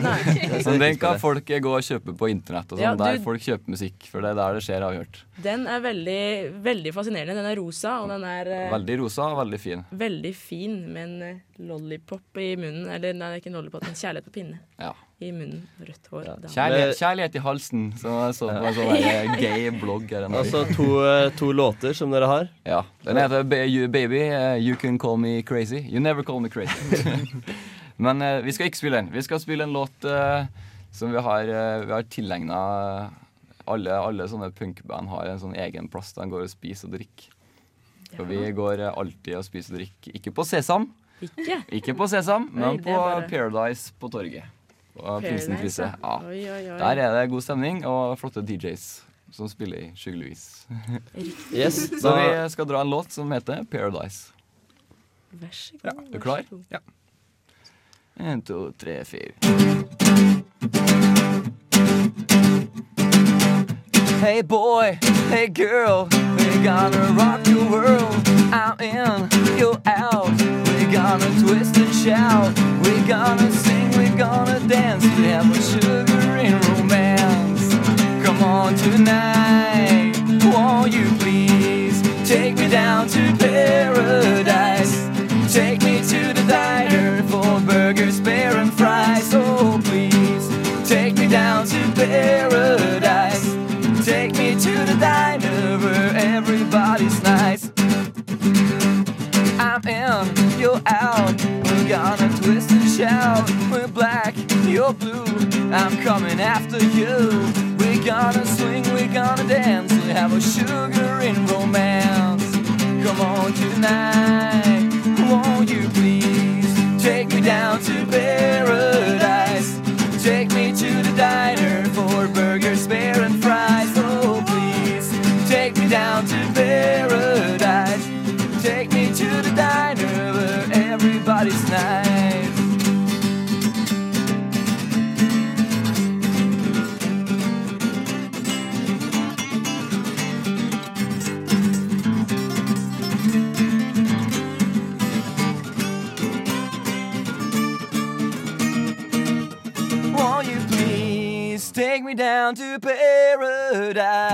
Nei. Så den kan folk gå og kjøpe på internett, og sånn, Ja, du- der folk kjøper musikk. For det er der det skjer, avgjort. Den er veldig, veldig fascinerende. Den er rosa, og den er eh, Veldig rosa og veldig fin. veldig fin med en eh, lollipop i munnen. Eller nei, det er ikke en lollipop, en kjærlighet på pinne Ja. i munnen. Rødt hår. Ja. Kjærlighet, kjærlighet i halsen, som jeg så på en sånn gay blogg. Altså to, eh, to låter som dere har. Ja. Den heter Baby, eh, You Can Call Me Crazy. You Never Call Me Crazy. Men eh, vi skal ikke spille den. Vi skal spille en låt eh, som vi har, uh, vi har tilegna alle, alle sånne punkband har en sånn egen plass der de går og spiser og drikker. For vi går eh, alltid og spiser og drikker. Ikke på Sesam, Ikke? ikke på Sesam, men Oi, på bare- Paradise på torget. På Prinsenkrysset. Ja. Oi, oi. Der er det god stemning og flotte DJs som spiller i skyggeligvis. Yes, Så vi skal dra en låt som heter Paradise. Vær så god. Er du vær klar? så god. Ja. En, to, tre, fire. Hey boy, hey girl, we're gonna rock your world. I'm in, you're out. We're gonna twist and shout. We're gonna sing, we're gonna dance. We have a sugar in romance. Come on tonight, won't you please take me down to paradise? Take me to the for burgers, beer, and fries. Oh, please take me down to paradise. Take me to the diner where everybody's nice. I'm in, you're out. We're gonna twist and shout. We're black, you're blue. I'm coming after you. We're gonna swing, we're gonna dance. We have a sugar in romance. Come on tonight, won't you please take me down to paradise? Take me to the diner for burgers, beer, and fries. Oh, please take me down to paradise. Take me to the diner where everybody's nice. Paradise? Take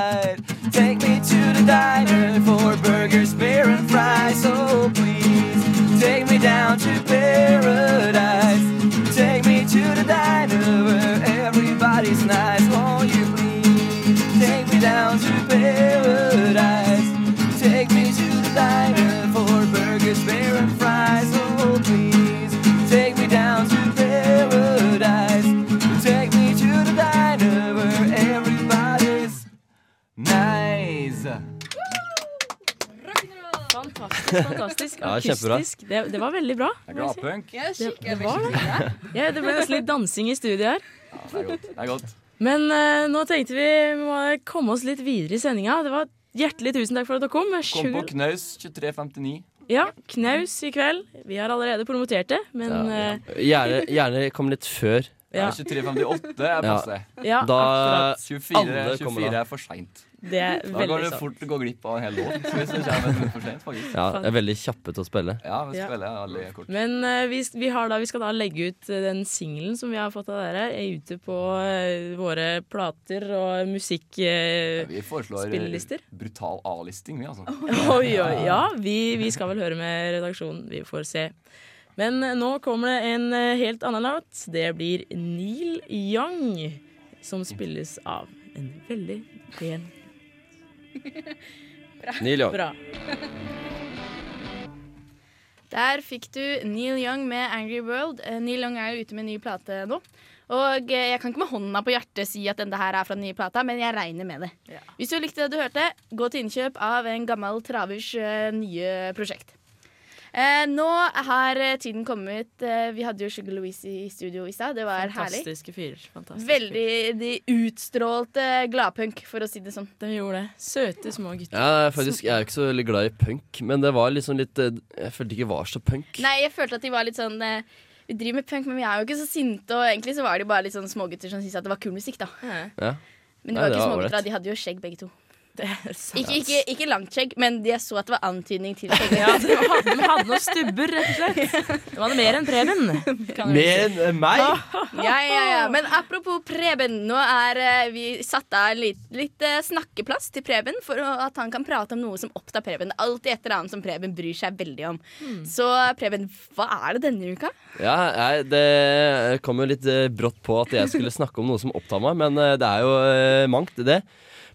Akustisk. Det, det var veldig bra. Det er gladpunk. Det, det var det. Ja, det ble nesten litt dansing i studio her. Ja, det er godt. Det er godt. Men uh, nå tenkte vi vi må komme oss litt videre i sendinga. Det var Hjertelig tusen takk for at dere kom. Kom på knaus 2359. Ja, knaus i kveld. Vi har allerede promotert det, men Ja, ja. Gjerne, gjerne kom litt før. Ja. Ja. 2358 er passe. ja, Da 24, 24 er for seint. Det er Da går Da det du fort gå glipp av en hel låt hvis det kommer for sent. faktisk. Ja, jeg er veldig kjappe til å spille. Ja, vi Ja. spiller alle kort. Men uh, vi, vi, har da, vi skal da legge ut eh, den singelen som vi har fått av dere, er ute på uh, våre plater og musikk... ja, Vi foreslår brutal A-listing, vi, altså. Oi, oi, ja. Vi, vi skal vel høre med redaksjonen. Vi får se. Men nå kommer det en helt annen låt. Det blir Neil Young, som spilles av en veldig pen Neil Young. Bra. Der fikk du Neil Young med 'Angry World'. Eh, Neil Young er jo ute med en ny plate nå. Og eh, jeg kan ikke med hånda på hjertet si at denne her er fra den nye plata, men jeg regner med det. Ja. Hvis du likte det du hørte, gå til innkjøp av en gammel travers eh, nye prosjekt. Eh, nå har tiden kommet eh, Vi hadde jo Sugar Louise i studio i stad. Det var herlig. Fantastiske fyrer. fantastiske Veldig De utstrålte gladpunk, for å si det sånn. De gjorde det. Søte små gutter. Ja, faktisk, jeg er jo ikke så veldig glad i punk, men det var liksom litt eh, Jeg følte ikke var så punk. Nei, jeg følte at de var litt sånn eh, Vi driver med punk, men vi er jo ikke så sinte. Og egentlig så var de bare litt sånn smågutter som syntes at det var kul musikk, da. Ja. Men de Nei, var det ikke var smågutter, da. de hadde jo skjegg begge to. Ikke, ikke, ikke langt skjegg, men jeg så at det var antydning til skjegg. Ja, de hadde, de hadde noen stubber, rett og slett. De hadde mer enn Preben. Mer enn meg? Ja, ja, ja. Men apropos Preben. Nå er eh, vi satt av litt, litt eh, snakkeplass til Preben for at han kan prate om noe som opptar Preben. Det er Alltid et eller annet som Preben bryr seg veldig om. Så Preben, hva er det denne uka? Ja, jeg, det kom jo litt eh, brått på at jeg skulle snakke om noe som opptar meg, men det er jo mangt, det.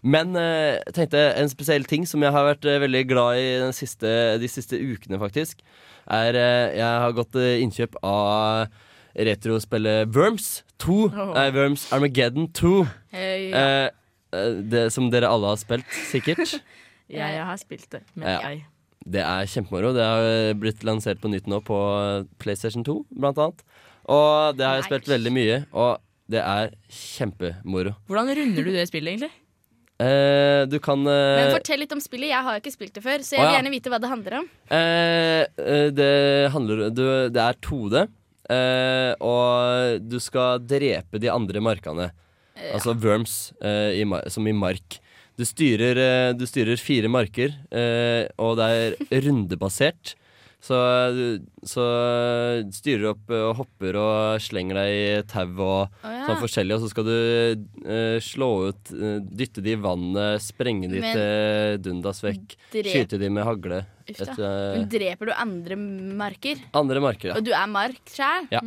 Men eh, jeg tenkte en spesiell ting som jeg har vært eh, veldig glad i den siste, de siste ukene, faktisk, er eh, Jeg har gått innkjøp av retrospillet Worms 2. Oh. Nei, Worms Armageddon 2. Hey, ja. eh, det, som dere alle har spilt, sikkert. Ja, jeg har spilt det. Men Ja. jeg Det er kjempemoro. Det har blitt lansert på nytt nå på PlayStation 2, blant annet. Og det har jeg spilt veldig mye, og det er kjempemoro. Hvordan runder du det spillet, egentlig? Eh, du kan Men eh, fortell litt om spillet. Jeg har ikke spilt det før, så jeg vil gjerne vite hva det handler om. Uh, Det handler du, Det er 2D, eh, og du skal drepe de andre markene. Altså worms, i, som i mark. Du styrer, du styrer fire marker, og det er rundebasert. Så så styrer du opp eh, og hopper og slenger deg i tau og oh, ja. sånn forskjellig. Og så skal du uh, slå ut uh, Dytte de i vannet, sprenge de Men- til dundas vekk. Drep- Skyte de med hagle. Et, eh, Men dreper du andre marker? andre marker, ja. Og du er mark sjæl? Ja.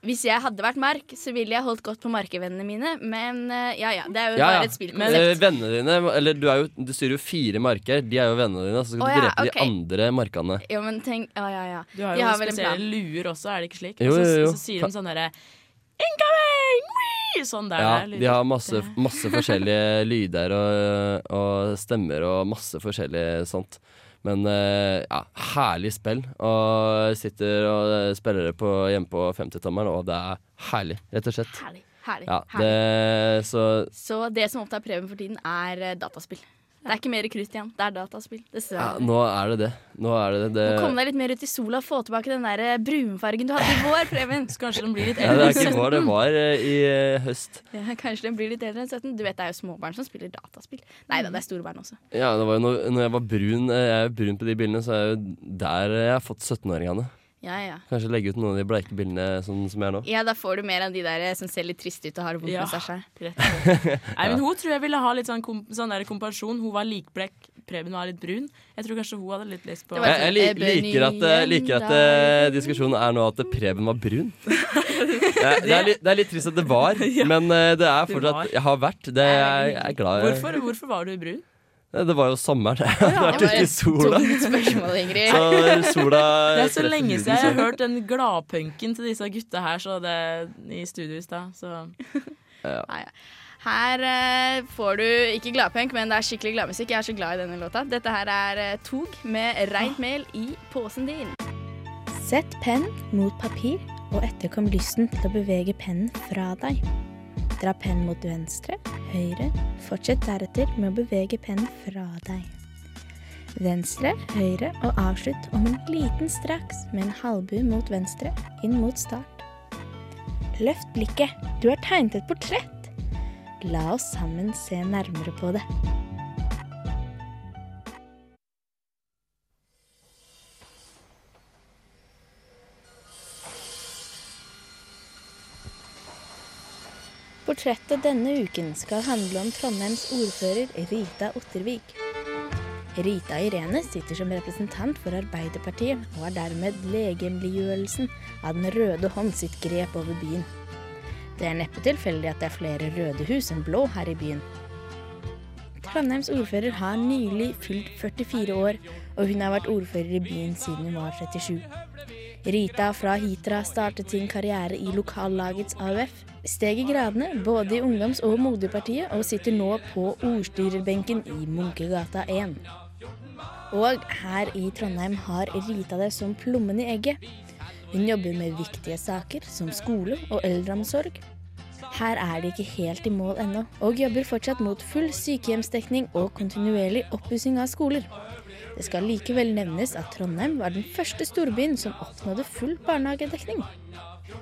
Hvis jeg hadde vært mark, så ville jeg holdt godt på markevennene mine. Men eh, ja ja, det er jo Ja, bare ja. et spillkonsept. vennene dine Eller du, er jo, du styrer jo fire marker. De er jo vennene dine. Så skal du ja, drepe ok. de andre markene. Jo, men tenk Ja, ja, ja. Du har De jo har vel en spesielle luer også, er det ikke slik? Jo, jo, jo. så sier de sånn derre Incoming! Wee! Sånn der. Ja, der, de har masse, masse forskjellige lyder og, og stemmer og masse forskjellig sånt. Men eh, ja, herlig spill. Og sitter og spiller det på, hjemme på 50-tommeren, og det er herlig, rett og slett. Herlig. Herlig. Ja, herlig. det, så Så det som opptar Preben for tiden, er eh, dataspill. Det er ikke mer krutt igjen. Det er dataspill. ja, nå er det det. Nå er det det. Må komme deg litt mer ut i sola og få tilbake den der eh, brunfargen du hadde i vår, Preben. Så kanskje den blir litt ja, det er ikke vår, det var eh, i uh, høst. Ja, kanskje den blir litt eldre enn 17. Du vet det er jo småbarn som spiller dataspill. Nei da, det er store barn også. Ja, det var jo når, når jeg var brun Jeg er brun på de bildene, så er det jo der jeg har fått 17-åringene. Ja, ja. Kanskje legge ut noen av de bleike bildene sånn som jeg er nå. Ja, da får du mer av de der eh, som ser litt triste ut og har vondt Ja. med seg sjøl. Nei, men Hun tror jeg ville ha litt sånn, kom, sånn der kompensasjon. Hun var likblekk, Preben var litt brun. Jeg tror kanskje hun hadde litt lyst på Jeg, jeg li, liker at, eh, liker at uh, diskusjonen er nå at Preben var brun. Det er, det, er litt, det er litt trist at det var, men uh, det er fortsatt. Jeg har vært. Det er, jeg er glad i. Hvorfor, hvorfor var du brun? Det var jo sommeren. Det hadde vært ute i sola. Spørsmål, Ingrid. Så sola Det er så lenge siden jeg har hørt den gladpunken til disse gutta her så det, i studio i stad. Så Nei, Her eh, får du ikke gladpunk, men det er skikkelig gladmusikk. Jeg er så glad i denne låta. Dette her er eh, Tog med Reint mel i posen din. Sett penn mot papir, og etterkom lysten til å bevege pennen fra deg. Dra pennen mot venstre, høyre. Fortsett deretter med å bevege pennen fra deg. Venstre, høyre og avslutt om en liten straks med en halvbue mot venstre, inn mot start. Løft blikket, du har tegnet et portrett. La oss sammen se nærmere på det. Portrettet denne uken skal handle om Trondheims ordfører Rita Ottervik. Rita Irene sitter som representant for Arbeiderpartiet og er dermed legemliggjørelsen av Den røde hånd sitt grep over byen. Det er neppe tilfeldig at det er flere røde hus enn blå her i byen. Trondheims ordfører har nylig fylt 44 år, og hun har vært ordfører i byen siden hun var 37. Rita fra Hitra startet sin karriere i lokallagets AUF, steg i gradene både i ungdoms- og moderpartiet, og sitter nå på ordstyrerbenken i Munkegata 1. Og her i Trondheim har Rita det som plommen i egget. Hun jobber med viktige saker som skole og eldreomsorg. Her er de ikke helt i mål ennå, og jobber fortsatt mot full sykehjemsdekning og kontinuerlig oppussing av skoler. Det skal likevel nevnes at Trondheim var den første storbyen som oppnådde full barnehagedekning.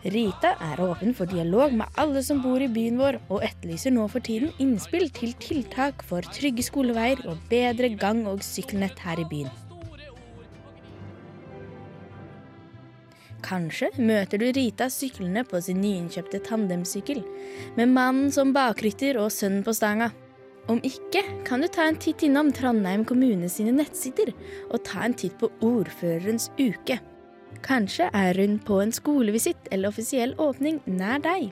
Rita er åpen for dialog med alle som bor i byen vår, og etterlyser nå for tiden innspill til tiltak for trygge skoleveier og bedre gang- og sykkelnett her i byen. Kanskje møter du Rita syklende på sin nyinnkjøpte tandemsykkel, med mannen som bakrytter og sønnen på stanga. Om ikke kan du ta en titt innom Trondheim kommune sine nettsider, og ta en titt på Ordførerens uke. Kanskje er hun på en skolevisitt eller offisiell åpning nær deg.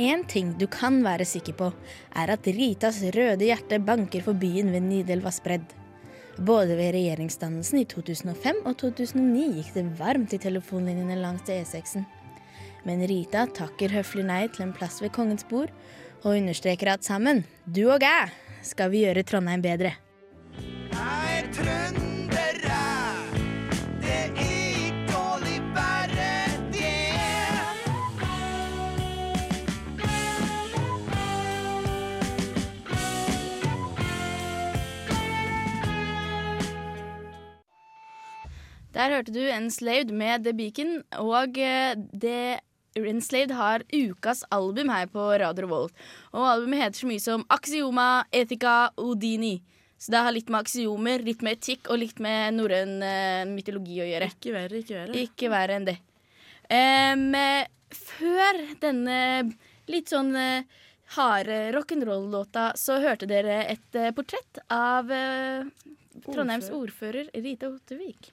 En ting du kan være sikker på, er at Ritas røde hjerte banker for byen ved Nidelva spredd. Både ved regjeringsdannelsen i 2005 og 2009 gikk det varmt i telefonlinjene langs E6-en. Men Rita takker høflig nei til en plass ved kongens bord, og understreker at sammen, du og jeg, skal vi gjøre Trondheim bedre. Jeg er Der hørte du Enslaved med The Beacon, og eh, det Enslaved har ukas album her på Radio Revolt. Og albumet heter så mye som Axioma, Ethica Odini. Så det har litt med aksiomer, litt med etikk og litt med norrøn eh, mytologi å gjøre. Ikke verre, ikke verre. Ikke verre enn det. Eh, før denne litt sånn uh, harde rock'n'roll-låta, så hørte dere et uh, portrett av uh, Trondheims ordfører Rita Ottervik.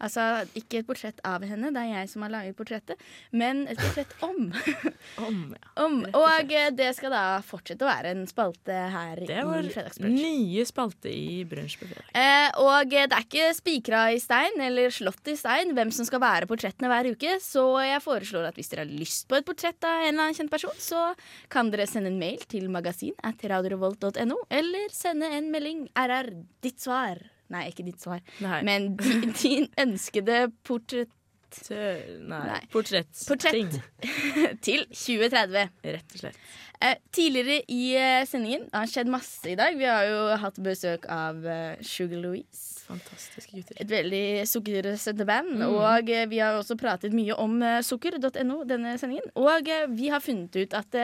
Altså ikke et portrett av henne, det er jeg som har laget portrettet, men et portrett om. om, ja. om og eh, det skal da fortsette å være en spalte her Det i var Fredagsbrunsj. nye spalte i Brunsj på fredag. Eh, og eh, det er ikke spikra i stein eller slått i stein hvem som skal være portrettene hver uke, så jeg foreslår at hvis dere har lyst på et portrett av en eller annen kjent person, så kan dere sende en mail til magasin at radiorevolt.no, eller sende en melding RR ditt svar. Nei, ikke ditt svar, Nei. men din, din ønskede portrett Nei. Nei. Portrett. Portrett til 2030. Rett og slett. Eh, tidligere i eh, sendingen Det har skjedd masse i dag. Vi har jo hatt besøk av eh, Sugar Louise. Fantastiske gutter. Et veldig sukkersøtte band. Mm. Og eh, vi har også pratet mye om eh, sukker.no denne sendingen. Og vi har funnet ut at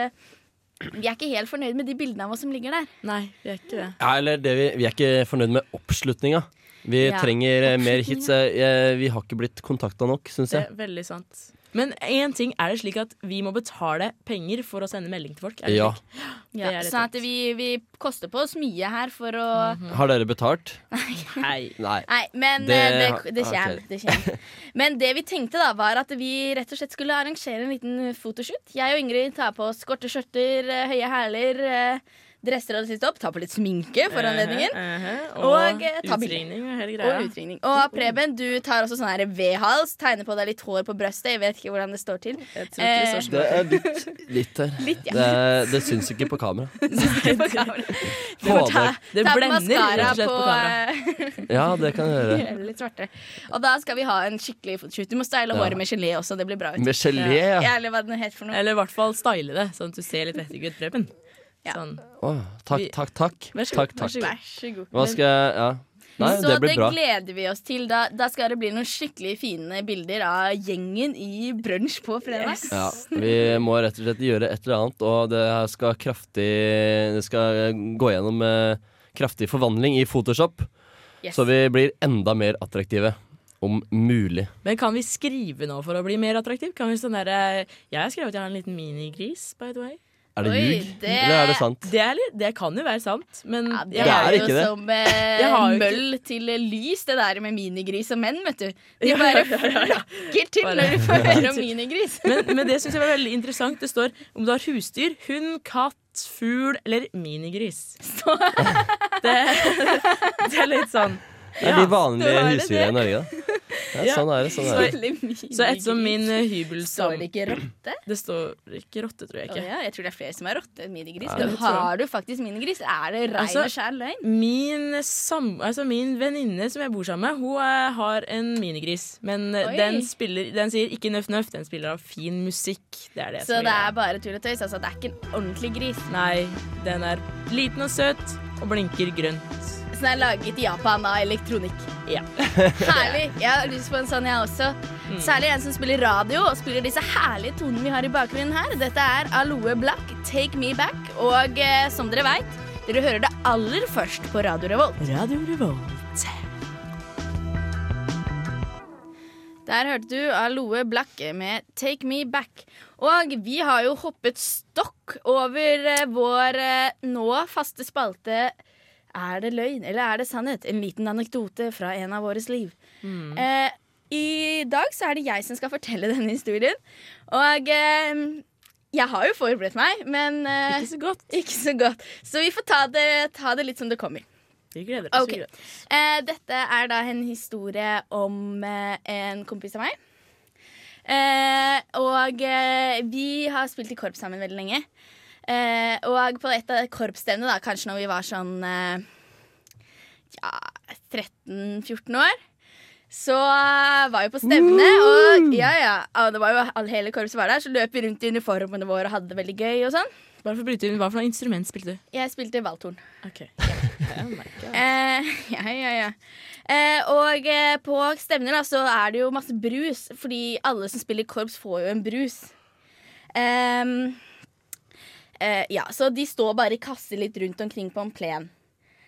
vi er ikke helt fornøyd med de bildene av oss som ligger der. Nei, vi er ikke det. Ja, eller det vi, vi er ikke fornøyd med oppslutninga. Vi Ja, trenger eh, mer hits. Eh, Vi har ikke blitt kontakta nok, syns Det er veldig sant. Men én ting er det slik at vi må betale penger for å sende melding til folk. Er det Ja. slik? Ja, Det er sånn at vi, vi koster på oss mye her for å Har dere betalt? Nei. Nei. Nei, men Det- det, det, det, ok. kommer, det kommer. Men det vi tenkte da, var at vi rett og slett skulle arrangere en liten fotoshoot. Jeg og Ingrid tar på oss korte skjørter, eh, høye hæler. Eh, dresser alle siste opp, tar på litt sminke for anledningen. Eh, eh, Og, Og, eh, ta og. Og utringning. Og Preben, du tar også sånn her V-hals, tegner på deg litt hår på brøstet. Jeg vet ikke hvordan det står til. Jeg tror ikke det står Det er litt, litt her. Litt, ja. det, det syns ikke på kamera. på kamera. Du Få må ta, det. Det ta blender rett og slett på, på eh, Ja, det kan jeg gjøre. gjøre det litt svartere. Og da skal vi ha en skikkelig fotoshoot. Du må style Ja. håret med gelé også. Det blir bra ut. Med gelé, ja. Ja, Eller hva den heter for noe. Eller i hvert fall style det, sånn at du ser litt vettig ut, Preben. Sånn. Oh, takk, takk, takk. Vær så god, takk, så takk. Vær så god. Hva skal jeg Ja. Nei, så det det, bra. gleder vi oss til. Da, da skal det bli noen skikkelig fine bilder av gjengen i brunsj på fredag. Ja, vi må rett og slett gjøre et eller annet, og det skal kraftig Det skal gå gjennom eh, kraftig forvandling i Photoshop. Yes. Så vi blir enda mer attraktive. Om mulig. Men kan vi skrive nå for å bli mer attraktiv? Kan vi sånn der, eh, Jeg har skrevet at jeg har en liten minigris, by the way. Er det ljug? det- Eller er det sant? Det, er det kan jo være sant, men Ja, det jeg Det er ikke jo det. som eh, møll til lys, det der med minigris og menn, vet du. De bare flakker til når du får høre om minigris. Men, men det syns jeg var veldig interessant. Det står om du har husdyr, hund, katt, fugl eller minigris. Det, det er litt sånn Det er de vanlige husdyrene i. Norge, da. Ja, sånn er det. Sånn er det. Så ettersom min eh, hybel Står det ikke rotte? Det står ikke rotte, tror jeg Å ikke. ja, jeg tror det er flere som har rotte enn minigris. Ja, det tror jeg. har du faktisk minigris? Er det rein Altså, og skjær løgn? Min, sam, altså min venninne som jeg bor sammen med, hun eh, har en minigris. Men eh, Oi. den, spiller, den sier ikke nøff nøff, den spiller av fin musikk. Det er det Så som det greia. er bare tull og tøys? Altså, det er ikke en ordentlig gris? Nei, den er liten og søt og blinker grønt. Den er laget i Japan av elektronikk. Ja. Herlig. Jeg har lyst på en sånn, jeg også. Mm. Særlig en som spiller radio og spiller disse herlige tonene vi har i bakgrunnen her. Dette er Aloe Black, Take Me Back. Og eh, som dere veit, dere hører det aller først på Radio Revolt. Radio Revolt. Der hørte du Aloe Black med Take Me Back. Og vi har jo hoppet stokk over eh, vår eh, nå faste spalte Er det løgn eller er det sannhet? En liten anekdote fra en av våres liv. Eh, I dag så er det jeg som skal fortelle denne historien. Og eh, jeg har jo forberedt meg, men eh, Ikke så godt. ikke så godt. Så vi får ta det, ta det litt som det kommer. Vi gleder oss. Ok. vi gleder oss. Eh, dette er da en historie om eh, en kompis av meg. Eh, og vi har spilt i korps sammen veldig lenge. Eh, og på et av korpsstevnene, da, kanskje når vi var sånn eh, ja, 13-14 år, så var vi på stevne. Og ja, ja, det var jo all, hele korpset var der, så løp vi rundt i uniformene våre og hadde det veldig gøy og sånn. Bare for Hva for noe instrument spilte du? Jeg spilte valthorn. Ok. Eh, ja, ja, ja. Eh, og eh, på stevner da, så er det jo masse brus, fordi alle som spiller korps, får jo en brus. Ehm, eh, ja, så de står bare i kasser litt rundt omkring på en plen.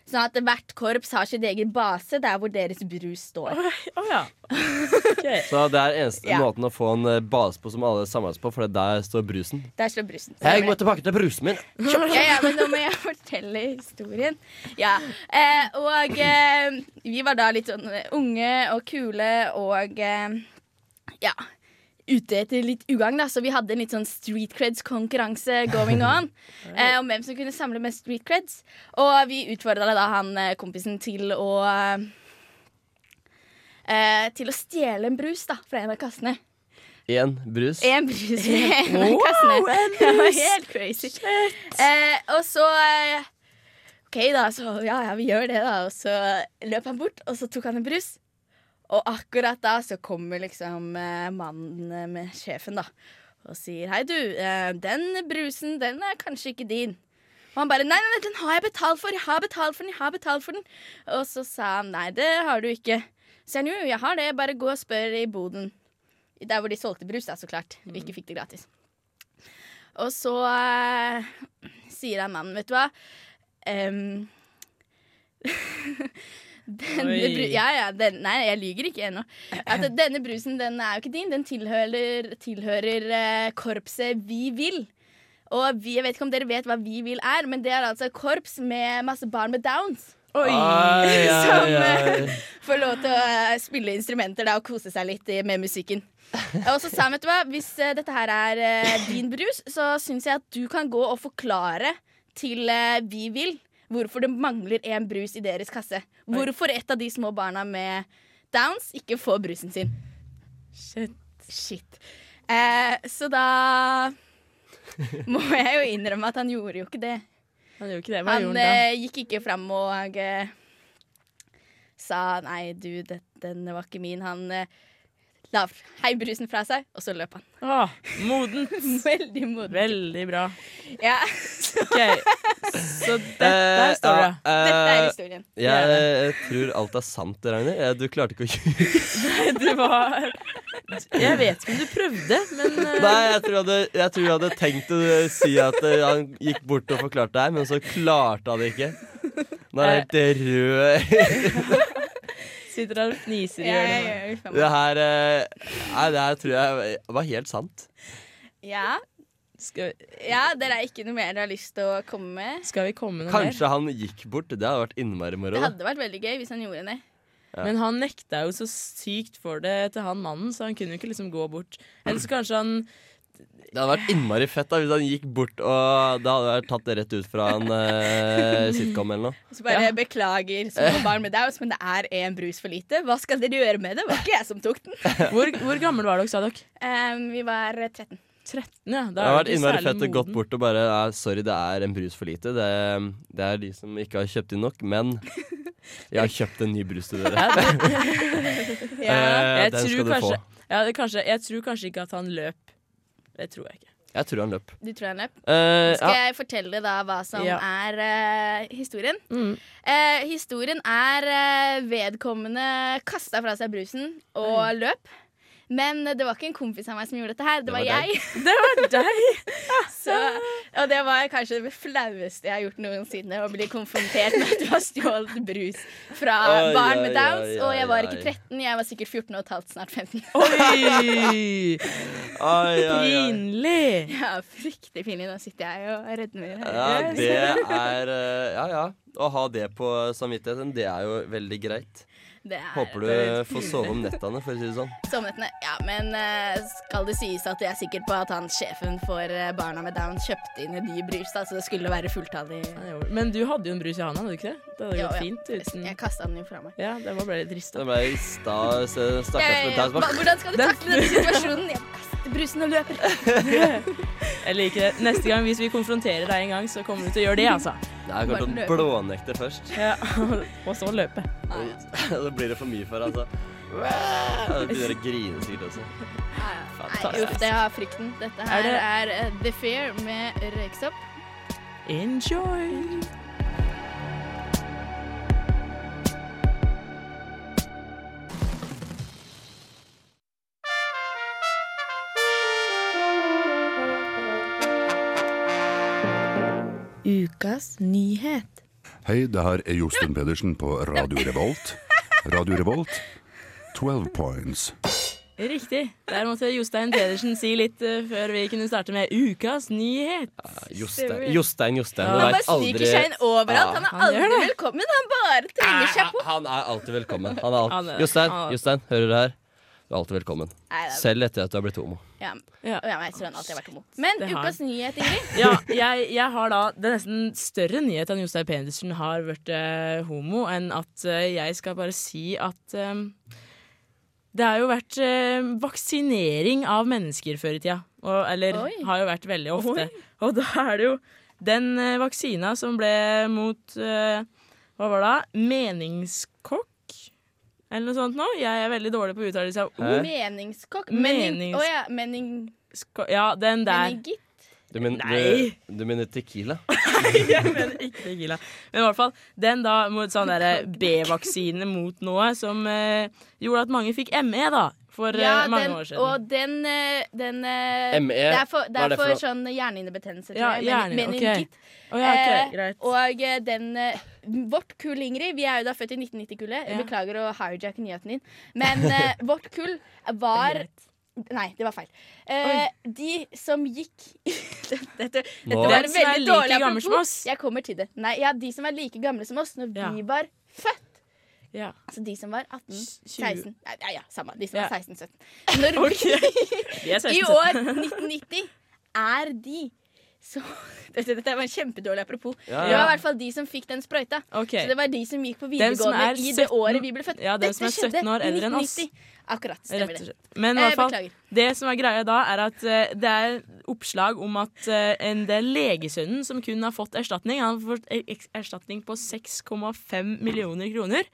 Sånn at hvert korps har sitt egen base der hvor deres brus står. Å ja. Så det er eneste Ja. måten å få en eh, base på som alle samles på, for det der står brusen. Der står brusen. Jeg må tilbake til brusen min! Ja, ja, men nå må jeg fortelle historien. Ja, eh, og eh, vi var da litt sånn unge og kule og eh, ja, ute etter litt ugagn, da. Så vi hadde en litt sånn street creds-konkurranse going on eh, om hvem som kunne samle mest street creds. Og vi utfordra da han eh, kompisen til å eh, til å stjele en brus da, fra en av kassene. Én brus. En brus fra en av kassene. Wow, en brus! Det var helt crazy. Eh, og så eh, OK, da. Så ja, ja, vi gjør det, da. Og så løp han bort, og så tok han en brus. Og akkurat da så kommer liksom eh, mannen eh, med sjefen, da. Og sier hei, du. Eh, den brusen, den er kanskje ikke din. Og han bare nei, nei, den har jeg betalt for. Jeg har betalt for den. jeg har betalt for den. Og så sa han nei, det har du ikke. Så jeg, han jo, jeg har det. Bare gå og spør i boden. Der hvor de solgte brus, da, så klart. Vi ikke fikk det gratis. Og så eh, sier han mannen, vet du hva bru ja, ja, den, nei, jeg lyger ikke ennå. At denne brusen den er jo ikke din. Den tilhører, tilhører uh, korpset Vi vil. Og vi, jeg vet ikke om dere vet hva Vi vil er, men det er altså et korps med masse barn med downs. Oi! Ai, ai, Som eh, får lov til å uh, spille instrumenter da, og kose seg litt med musikken. Og så sa han, vet du hva, hvis uh, dette her er din brus, så syns jeg at du kan gå og forklare til Vi vil hvorfor det mangler en brus i deres kasse. Hvorfor et av de små barna med downs ikke får brusen sin. Shit. Shit. Eh, så da må jeg jo innrømme at han gjorde jo ikke det. Han ikke det. Han han eh, gikk ikke fram og eh, sa nei, du, det, den var ikke min. Han eh, la heibrusen fra seg, og så løp han. Åh, modent. Veldig modent. Veldig bra. Ja. OK, så dette Eh, er historien. Uh, uh, Dette er historien. Jeg, jeg tror alt er sant, Ragnhild. Eh, Du klarte ikke å ljuge. Nei, du var Jeg vet ikke om du prøvde, men uh... Nei, jeg tror jeg hadde, jeg tror jeg hadde tenkt å si at eh, han gikk bort og forklarte det her, men så klarte han det ikke. Nå er det helt rød. sitter der og fniser i Ja, ja, hjørnet. Det her eh, Nei, det her tror jeg var helt sant. Ja. Skal, ja, dere er ikke noe mer dere har lyst til å komme med? skal vi komme noe Kanskje han gikk bort. Det hadde vært innmari moro. Det hadde vært veldig gøy hvis han gjorde det. Ja. Men han nekta jo så sykt for det til han mannen, så han kunne jo ikke liksom gå bort. Eller så kanskje han Det hadde vært innmari fett da hvis han gikk bort og det hadde vært tatt det rett ut fra en eh, sitcom eller noe. Så bare Ja. beklager små barn med Downs, men det er én brus for lite. Hva skal dere gjøre med det? Det var ikke jeg som tok den. Hvor, hvor gammel var dere, sa dere? Um, vi var 13. 13, ja. Da Det er hadde du vært innmari fett å gått bort og bare ja, Sorry, det er en brus for lite. Det, det er de som ikke har kjøpt inn nok, men jeg har kjøpt en ny brus til dere. Ja. Eh, Jeg den skal du kanskje, få. ja, det kanskje, jeg tror kanskje ikke at han løp. Det tror jeg ikke. Jeg tror han løp. Du tror han løp? Uh, Skal ja. jeg fortelle da hva som Ja. er uh, historien? Mm. Uh, historien er eh, vedkommende kasta fra seg brusen og løp. Men det var ikke en kompis av meg som gjorde dette her, det, Det var, var jeg. Det var deg! Så, og det var kanskje det flaueste jeg har gjort noensinne. Å bli konfrontert med at du har stjålet brus fra Oi, barn med downs. oi, Og jeg var ikke 13, jeg var sikkert 14 og et halvt, snart 15. Oi! Pinlig! Ja, Fryktelig pinlig. Nå sitter jeg og redder meg. Ja, det er eh, Ja, ja. Å ha det på samvittigheten, det er jo veldig greit. Det er Håper er du får sove om nettene, for å si det sånn. Sovnettene, Ja, men eh, skal det sies at jeg er sikker på at han sjefen for eh, Barna med Down kjøpte inn en ny brus, da, så det skulle være fulltallig. Men du hadde jo en brus i handa, hadde du ikke det? Det hadde Jo, gått ja. fint uten Jeg kasta den jo fra meg. Ja, det var bare litt trist. Det ble rista, stakkars hva- hvordan skal du takle denne situasjonen? Jeg kaster brusen og løper. Jeg liker det. Neste gang hvis vi konfronterer deg en gang, så kommer du til å gjøre det, altså. Jeg kommer til å blånekte først. Ja, Og så løpe. Så blir det for mye for altså. Da begynner jeg å grine sikkert også. Fantastisk. uff, det er frykten. Dette Er her det- er, eh, The Fair med røyksopp. Enjoy! Ukas nyhet. Hei, det her er Josten Pedersen på Radio Revolt. Radio Revolt, 12 points. Riktig. Der måtte Jostein Pedersen si litt uh, før vi kunne starte med ukas nyhet. Jostein, Jostein, Jostein. Ja. Han bare sniker aldri seg inn overalt. Han er Han aldri det. velkommen. Han bare trenger seg på. Han er alltid velkommen. Han er alt. Han er- Jostein, er- Jostein, hører du her? Du er alltid velkommen. Nei, det er- Selv etter at du har blitt homo. Ja. Ja. Og jeg tror han alltid vært homo. Men Det har ukas nyhet, Ingrid. Ja, jeg, jeg har da Det er nesten større nyhet enn Jostein Pedersen har vært eh, homo, enn at eh, jeg skal bare si at eh, det har jo vært eh, vaksinering av mennesker før i tida. Og, eller Oi. har jo vært veldig ofte. Oi. Og da er det jo den eh, vaksina som ble mot eh, Hva var det? da? Meningskokk? Eller noe sånt nå. Jeg er veldig dårlig på uttalelse av ord. Meningskokk. Menings- Å oh, ja, Meningsko Ja, den der. Meningitt. Du, men, du, du mener Tequila? Nei, jeg mener ikke tequila. Men i hvert fall, den da mot sånn derre B-vaksine mot noe som eh, gjorde at mange fikk ME, da. For eh, Ja, mange den, år siden. og den, eh, den eh, ME, Det er for, det er er det for for sånn hjernehinnebetennelse, tror Ja, jeg. hjerne- Men- Okay. meningitt. Å ja, okay, Eh, og den Vårt kull, Ingrid Vi er jo da født i 1990-kullet. Ja. Beklager å hijacke nyheten din. Men eh, vårt kull var Nei, det var feil. Eh, de som gikk Dette, dette var er veldig dårlig apropos. Jeg kommer til det. Nei, ja, De som er like gamle som oss når Ja. vi var født. Ja. Altså de som var 18, 16 Ja, ja, ja samme. De som var 16, 17. Når Ok. vi, De er I år 1990 er de så Dette, dette var en kjempedårlig apropos. Ja, Det var i hvert fall de som fikk den sprøyta. Okay. Så det var de som gikk på videregående er i det året vi ble født. Ja, dem som er 17 år eldre enn oss. 1990. Akkurat. Stemmer det. Men i Eh, hvert fall, beklager. det som er greia da, er at uh, det er oppslag om at uh, en del legesønnen som kun har fått erstatning, han har fått e- erstatning på 6,5 millioner kroner.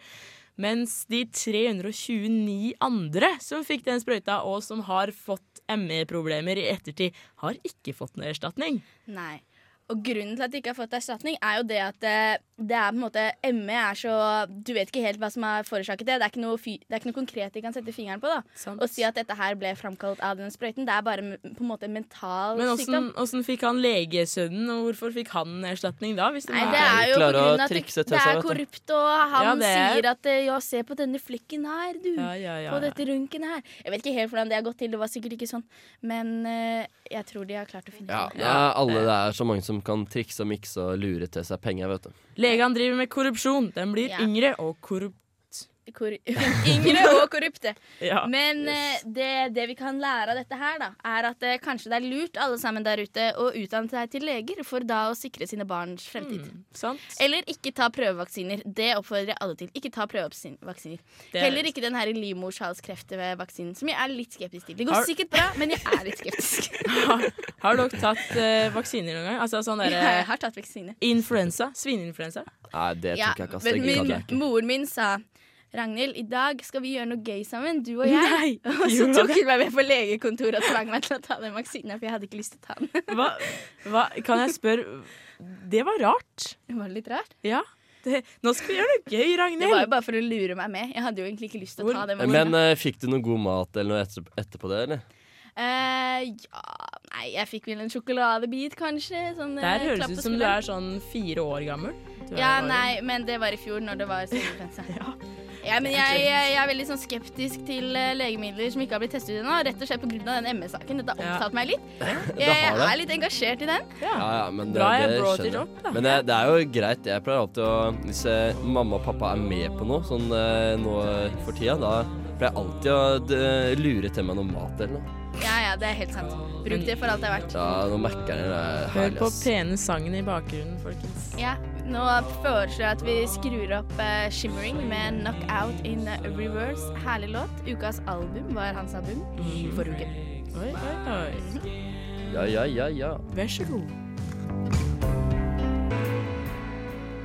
Mens de 329 andre som fikk den sprøyta, og som har fått ME-problemer i ettertid, har ikke fått noe erstatning. Nei. Og grunnen til at de ikke har fått erstatning, er jo det at eh, det er på en måte ME er så Du vet ikke helt hva som har forårsaket det. Det er ikke noe, fy, det er ikke noe konkret de kan sette fingeren på. da Sant. Og si at dette her ble framkalt av den sprøyten. Det er bare på en måte en mental Men sykdom. Men åssen fikk han legesønnen, og hvorfor fikk han erstatning da? Hvis det Nei, det er jo på grunn av at det, det er korrupt, og han Ja, er- sier at eh, ja, se på denne flekken her, du. Ja, ja, ja, på dette runken her. Jeg vet ikke helt hvordan det har gått til, det var sikkert ikke sånn. Men eh, jeg tror de har klart å finne Ja, ut det Ja, alle det er så mange som kan trikse og mikse og lure til seg penger, vet du. Legene driver med korrupsjon. Den blir Ja. yngre og korrupt. Kor yngre og korrupte. Ja. Men yes. det, det vi kan lære av dette her, da, er at eh, kanskje det er lurt alle sammen der ute å utdanne seg til leger, for da å sikre sine barns fremtid. Mm, sant? Eller ikke ta prøvevaksiner. Det oppfordrer jeg alle til. Ikke ta prøvevaksiner. Er- Heller ikke den her livmorhalskreftvaksinen, som jeg er litt skeptisk til. Det går Har- sikkert bra, men jeg er litt skeptisk. Har, har dere tatt eh, vaksiner noen gang? Altså sånn Ja, derre jeg har tatt vaksine. Influensa? Svineinfluensa? Nei, det Ja, tok jeg ikke. men min, moren min sa Ragnhild, i dag skal vi gjøre noe gøy sammen, du og jeg. Nei, og så tok hun meg med på legekontoret og tvang meg til å ta den vaksinen, for jeg hadde ikke lyst til å ta den. Hva, hva, kan jeg spørre Det var rart. Det var litt rart. Ja. Det, nå skal vi gjøre noe gøy, Ragnhild. Det var jo bare for å lure meg med. Jeg hadde jo egentlig ikke lyst til å ta den Men eh, fikk du noe god mat eller noe etter, etterpå det, eller? Uh, ja, nei, jeg fikk vel en sjokoladebit, kanskje. Sånn, Der eh, høres det ut som du er sånn fire år gammel. Ja, nei, men det var i fjor, når det var svineinfluensa. ja. Men jeg, jeg, jeg er veldig sånn skeptisk til eh, legemidler som ikke har blitt testet ennå. Rett og slett pga. den ME-saken. Dette har Ja. opptatt meg litt. Jeg er litt engasjert i den. Ja, ja, men det, Bra jeg brought it da. Men det, det er jo greit. Jeg pleier alltid å Hvis eh, mamma og pappa er med på noe sånn eh, nå for tida, da pleier jeg alltid å lure til meg noe mat eller noe. Ja, ja, det er helt sant. Bruk det for alt det er verdt. Ja, nå Mækkern er Hør på pene sangen i bakgrunnen, folkens. Ja, Nå foreslår jeg at vi skrur opp uh, 'Shimmering' med 'Knockout in Reverse'. Herlig låt. Ukas album var hans album i forrige uke. Oi, oi, oi. Ja, ja, ja, ja. Vær så god.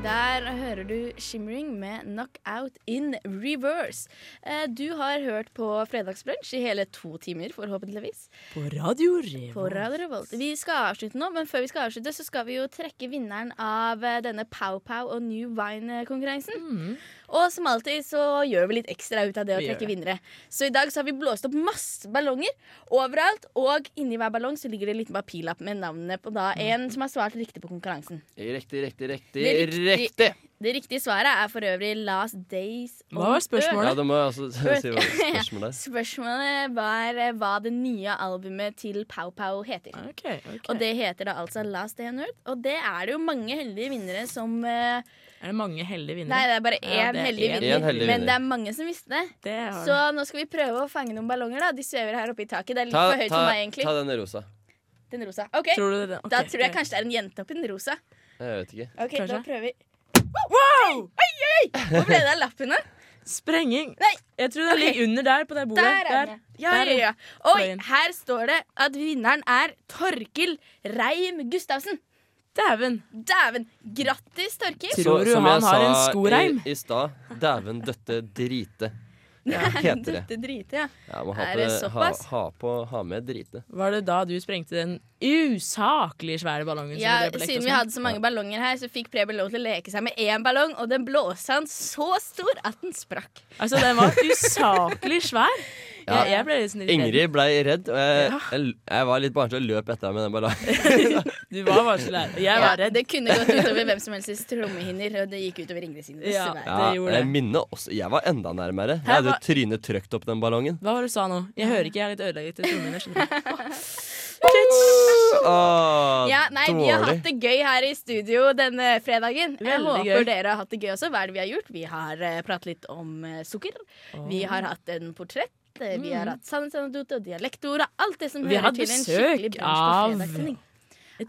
Der hører du 'Shimmering' med 'Knockout in Reverse'. Eh, Du har hørt på Fredagsbrunsj i hele to timer, forhåpentligvis. På Radio Revolt. På Radio Revolt. Vi skal avslutte nå, men før vi skal avslutte, så skal vi jo trekke vinneren av eh, denne Pow Pow og New Wine-konkurransen. Og som alltid så gjør vi litt ekstra ut av det å trekke vinnere. Så i dag så har vi blåst opp masse ballonger overalt, og inni hver ballong så ligger det en liten papirlapp med navnene på da Mm. en som har svart riktig på konkurransen. Riktig, riktig, riktig. Det riktig. riktig. det riktige svaret er for øvrig Last Days Hva var spørsmålet? Ja, det må jeg altså si hva spørsmålet er. Spørsmålet var eh, hva det nye albumet til Pow Pow heter. Okay, okay. Og det heter da altså Last Day on Earth. Og det er det jo mange heldige vinnere som eh, Er det mange heldige vinnere? Nei, det er bare én ja, er heldig vinner. En heldig Men vinner. det er mange som visste det. Det Så nå skal vi prøve å fange noen ballonger. da De svever her oppe i taket. Det er litt Ta, for høyt ta, for meg, egentlig. ta denne rosa. Den rosa. OK, Tror du det? Ok, da tror jeg kanskje det er en jente oppi den rosa. Jeg vet ikke. Ok, Da prøver vi. Wow! Oi, oi, oi! Hvor ble det av lappene? Sprenging. Nei. Jeg tror den okay. ligger under der på det bordet. Der er den. Ja, ja. ja. Oi, her står det at vinneren er Torkil Reim Gustavsen. Dæven. Dæven! Grattis, Torkil. Tror du som han jeg har en sa skoreim? I, i stad, dæven døtte drite. heter det. Dette driter jeg. Ja, må ha, Er på, det ha, såpass? ha, på, ha med drite. Var det da du sprengte den usaklig svære ballongen? Ja, siden vi hadde så mange ballonger her, så fikk Preben lov til å leke seg med én ballong, og den blåste han så stor at den sprakk. Altså, den var usaklig svær. Ja. Jeg, jeg ble litt sånn irritert. Ingrid ble redd, og jeg, jeg, jeg var litt barnslig og løp etter henne med den ballongen. Du var barnslig her. Jeg Ja, var redd. det kunne gått utover hvem som helst trommehinner, og det gikk utover Ingrid sine. Ja. dessverre. Ja, Det gjorde jeg det. minner også Jeg var enda nærmere. Jeg hadde jo trynet trøkt opp den ballongen. Hva var det du sa nå? Jeg hører ikke, jeg er litt ødelagt til trommehinner. Åh, Ja, nei, Vi har hatt det gøy her i studio denne fredagen. Jeg håper gøy. dere har hatt det gøy også. Hva er det vi har gjort? Vi har uh, pratet litt om uh, sukker. Vi har hatt en portrett. Mm. Vi har hatt sannhetsanekdote og dialektord og alt det som Vi hører til en skikkelig bransje på av- fredagssending.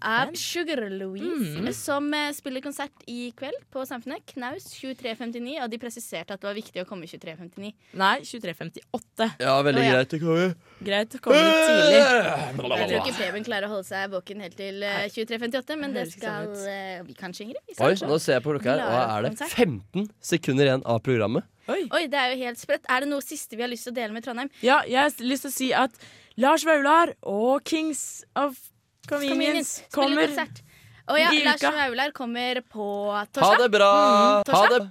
Av Sugar Louise, Mm. som eh, spiller konsert i kveld på Samfunnet. Knaus 23.59, og de presiserte at det var viktig å komme 23.59. Nei, 23.58. Ja, veldig ja. greit. å komme. Greit å komme litt tidlig. Jeg tror ikke Preben klarer å holde seg våken helt til eh, 23.58, men det sånn skal eh, vi kanskje, Ingrid. Oi, nå ser jeg på klokka her, og er det 15 sekunder igjen av programmet. Oi. Oi, det er jo helt sprøtt. Er det noe siste vi har lyst til å dele med Trondheim? Ja, jeg har lyst til å si at Lars Vaular og Kings of Convenience Spiller kommer konsert. Å ja, Lars. Vaular kommer på torsdag. Ha det bra! Mm, Ha det. Og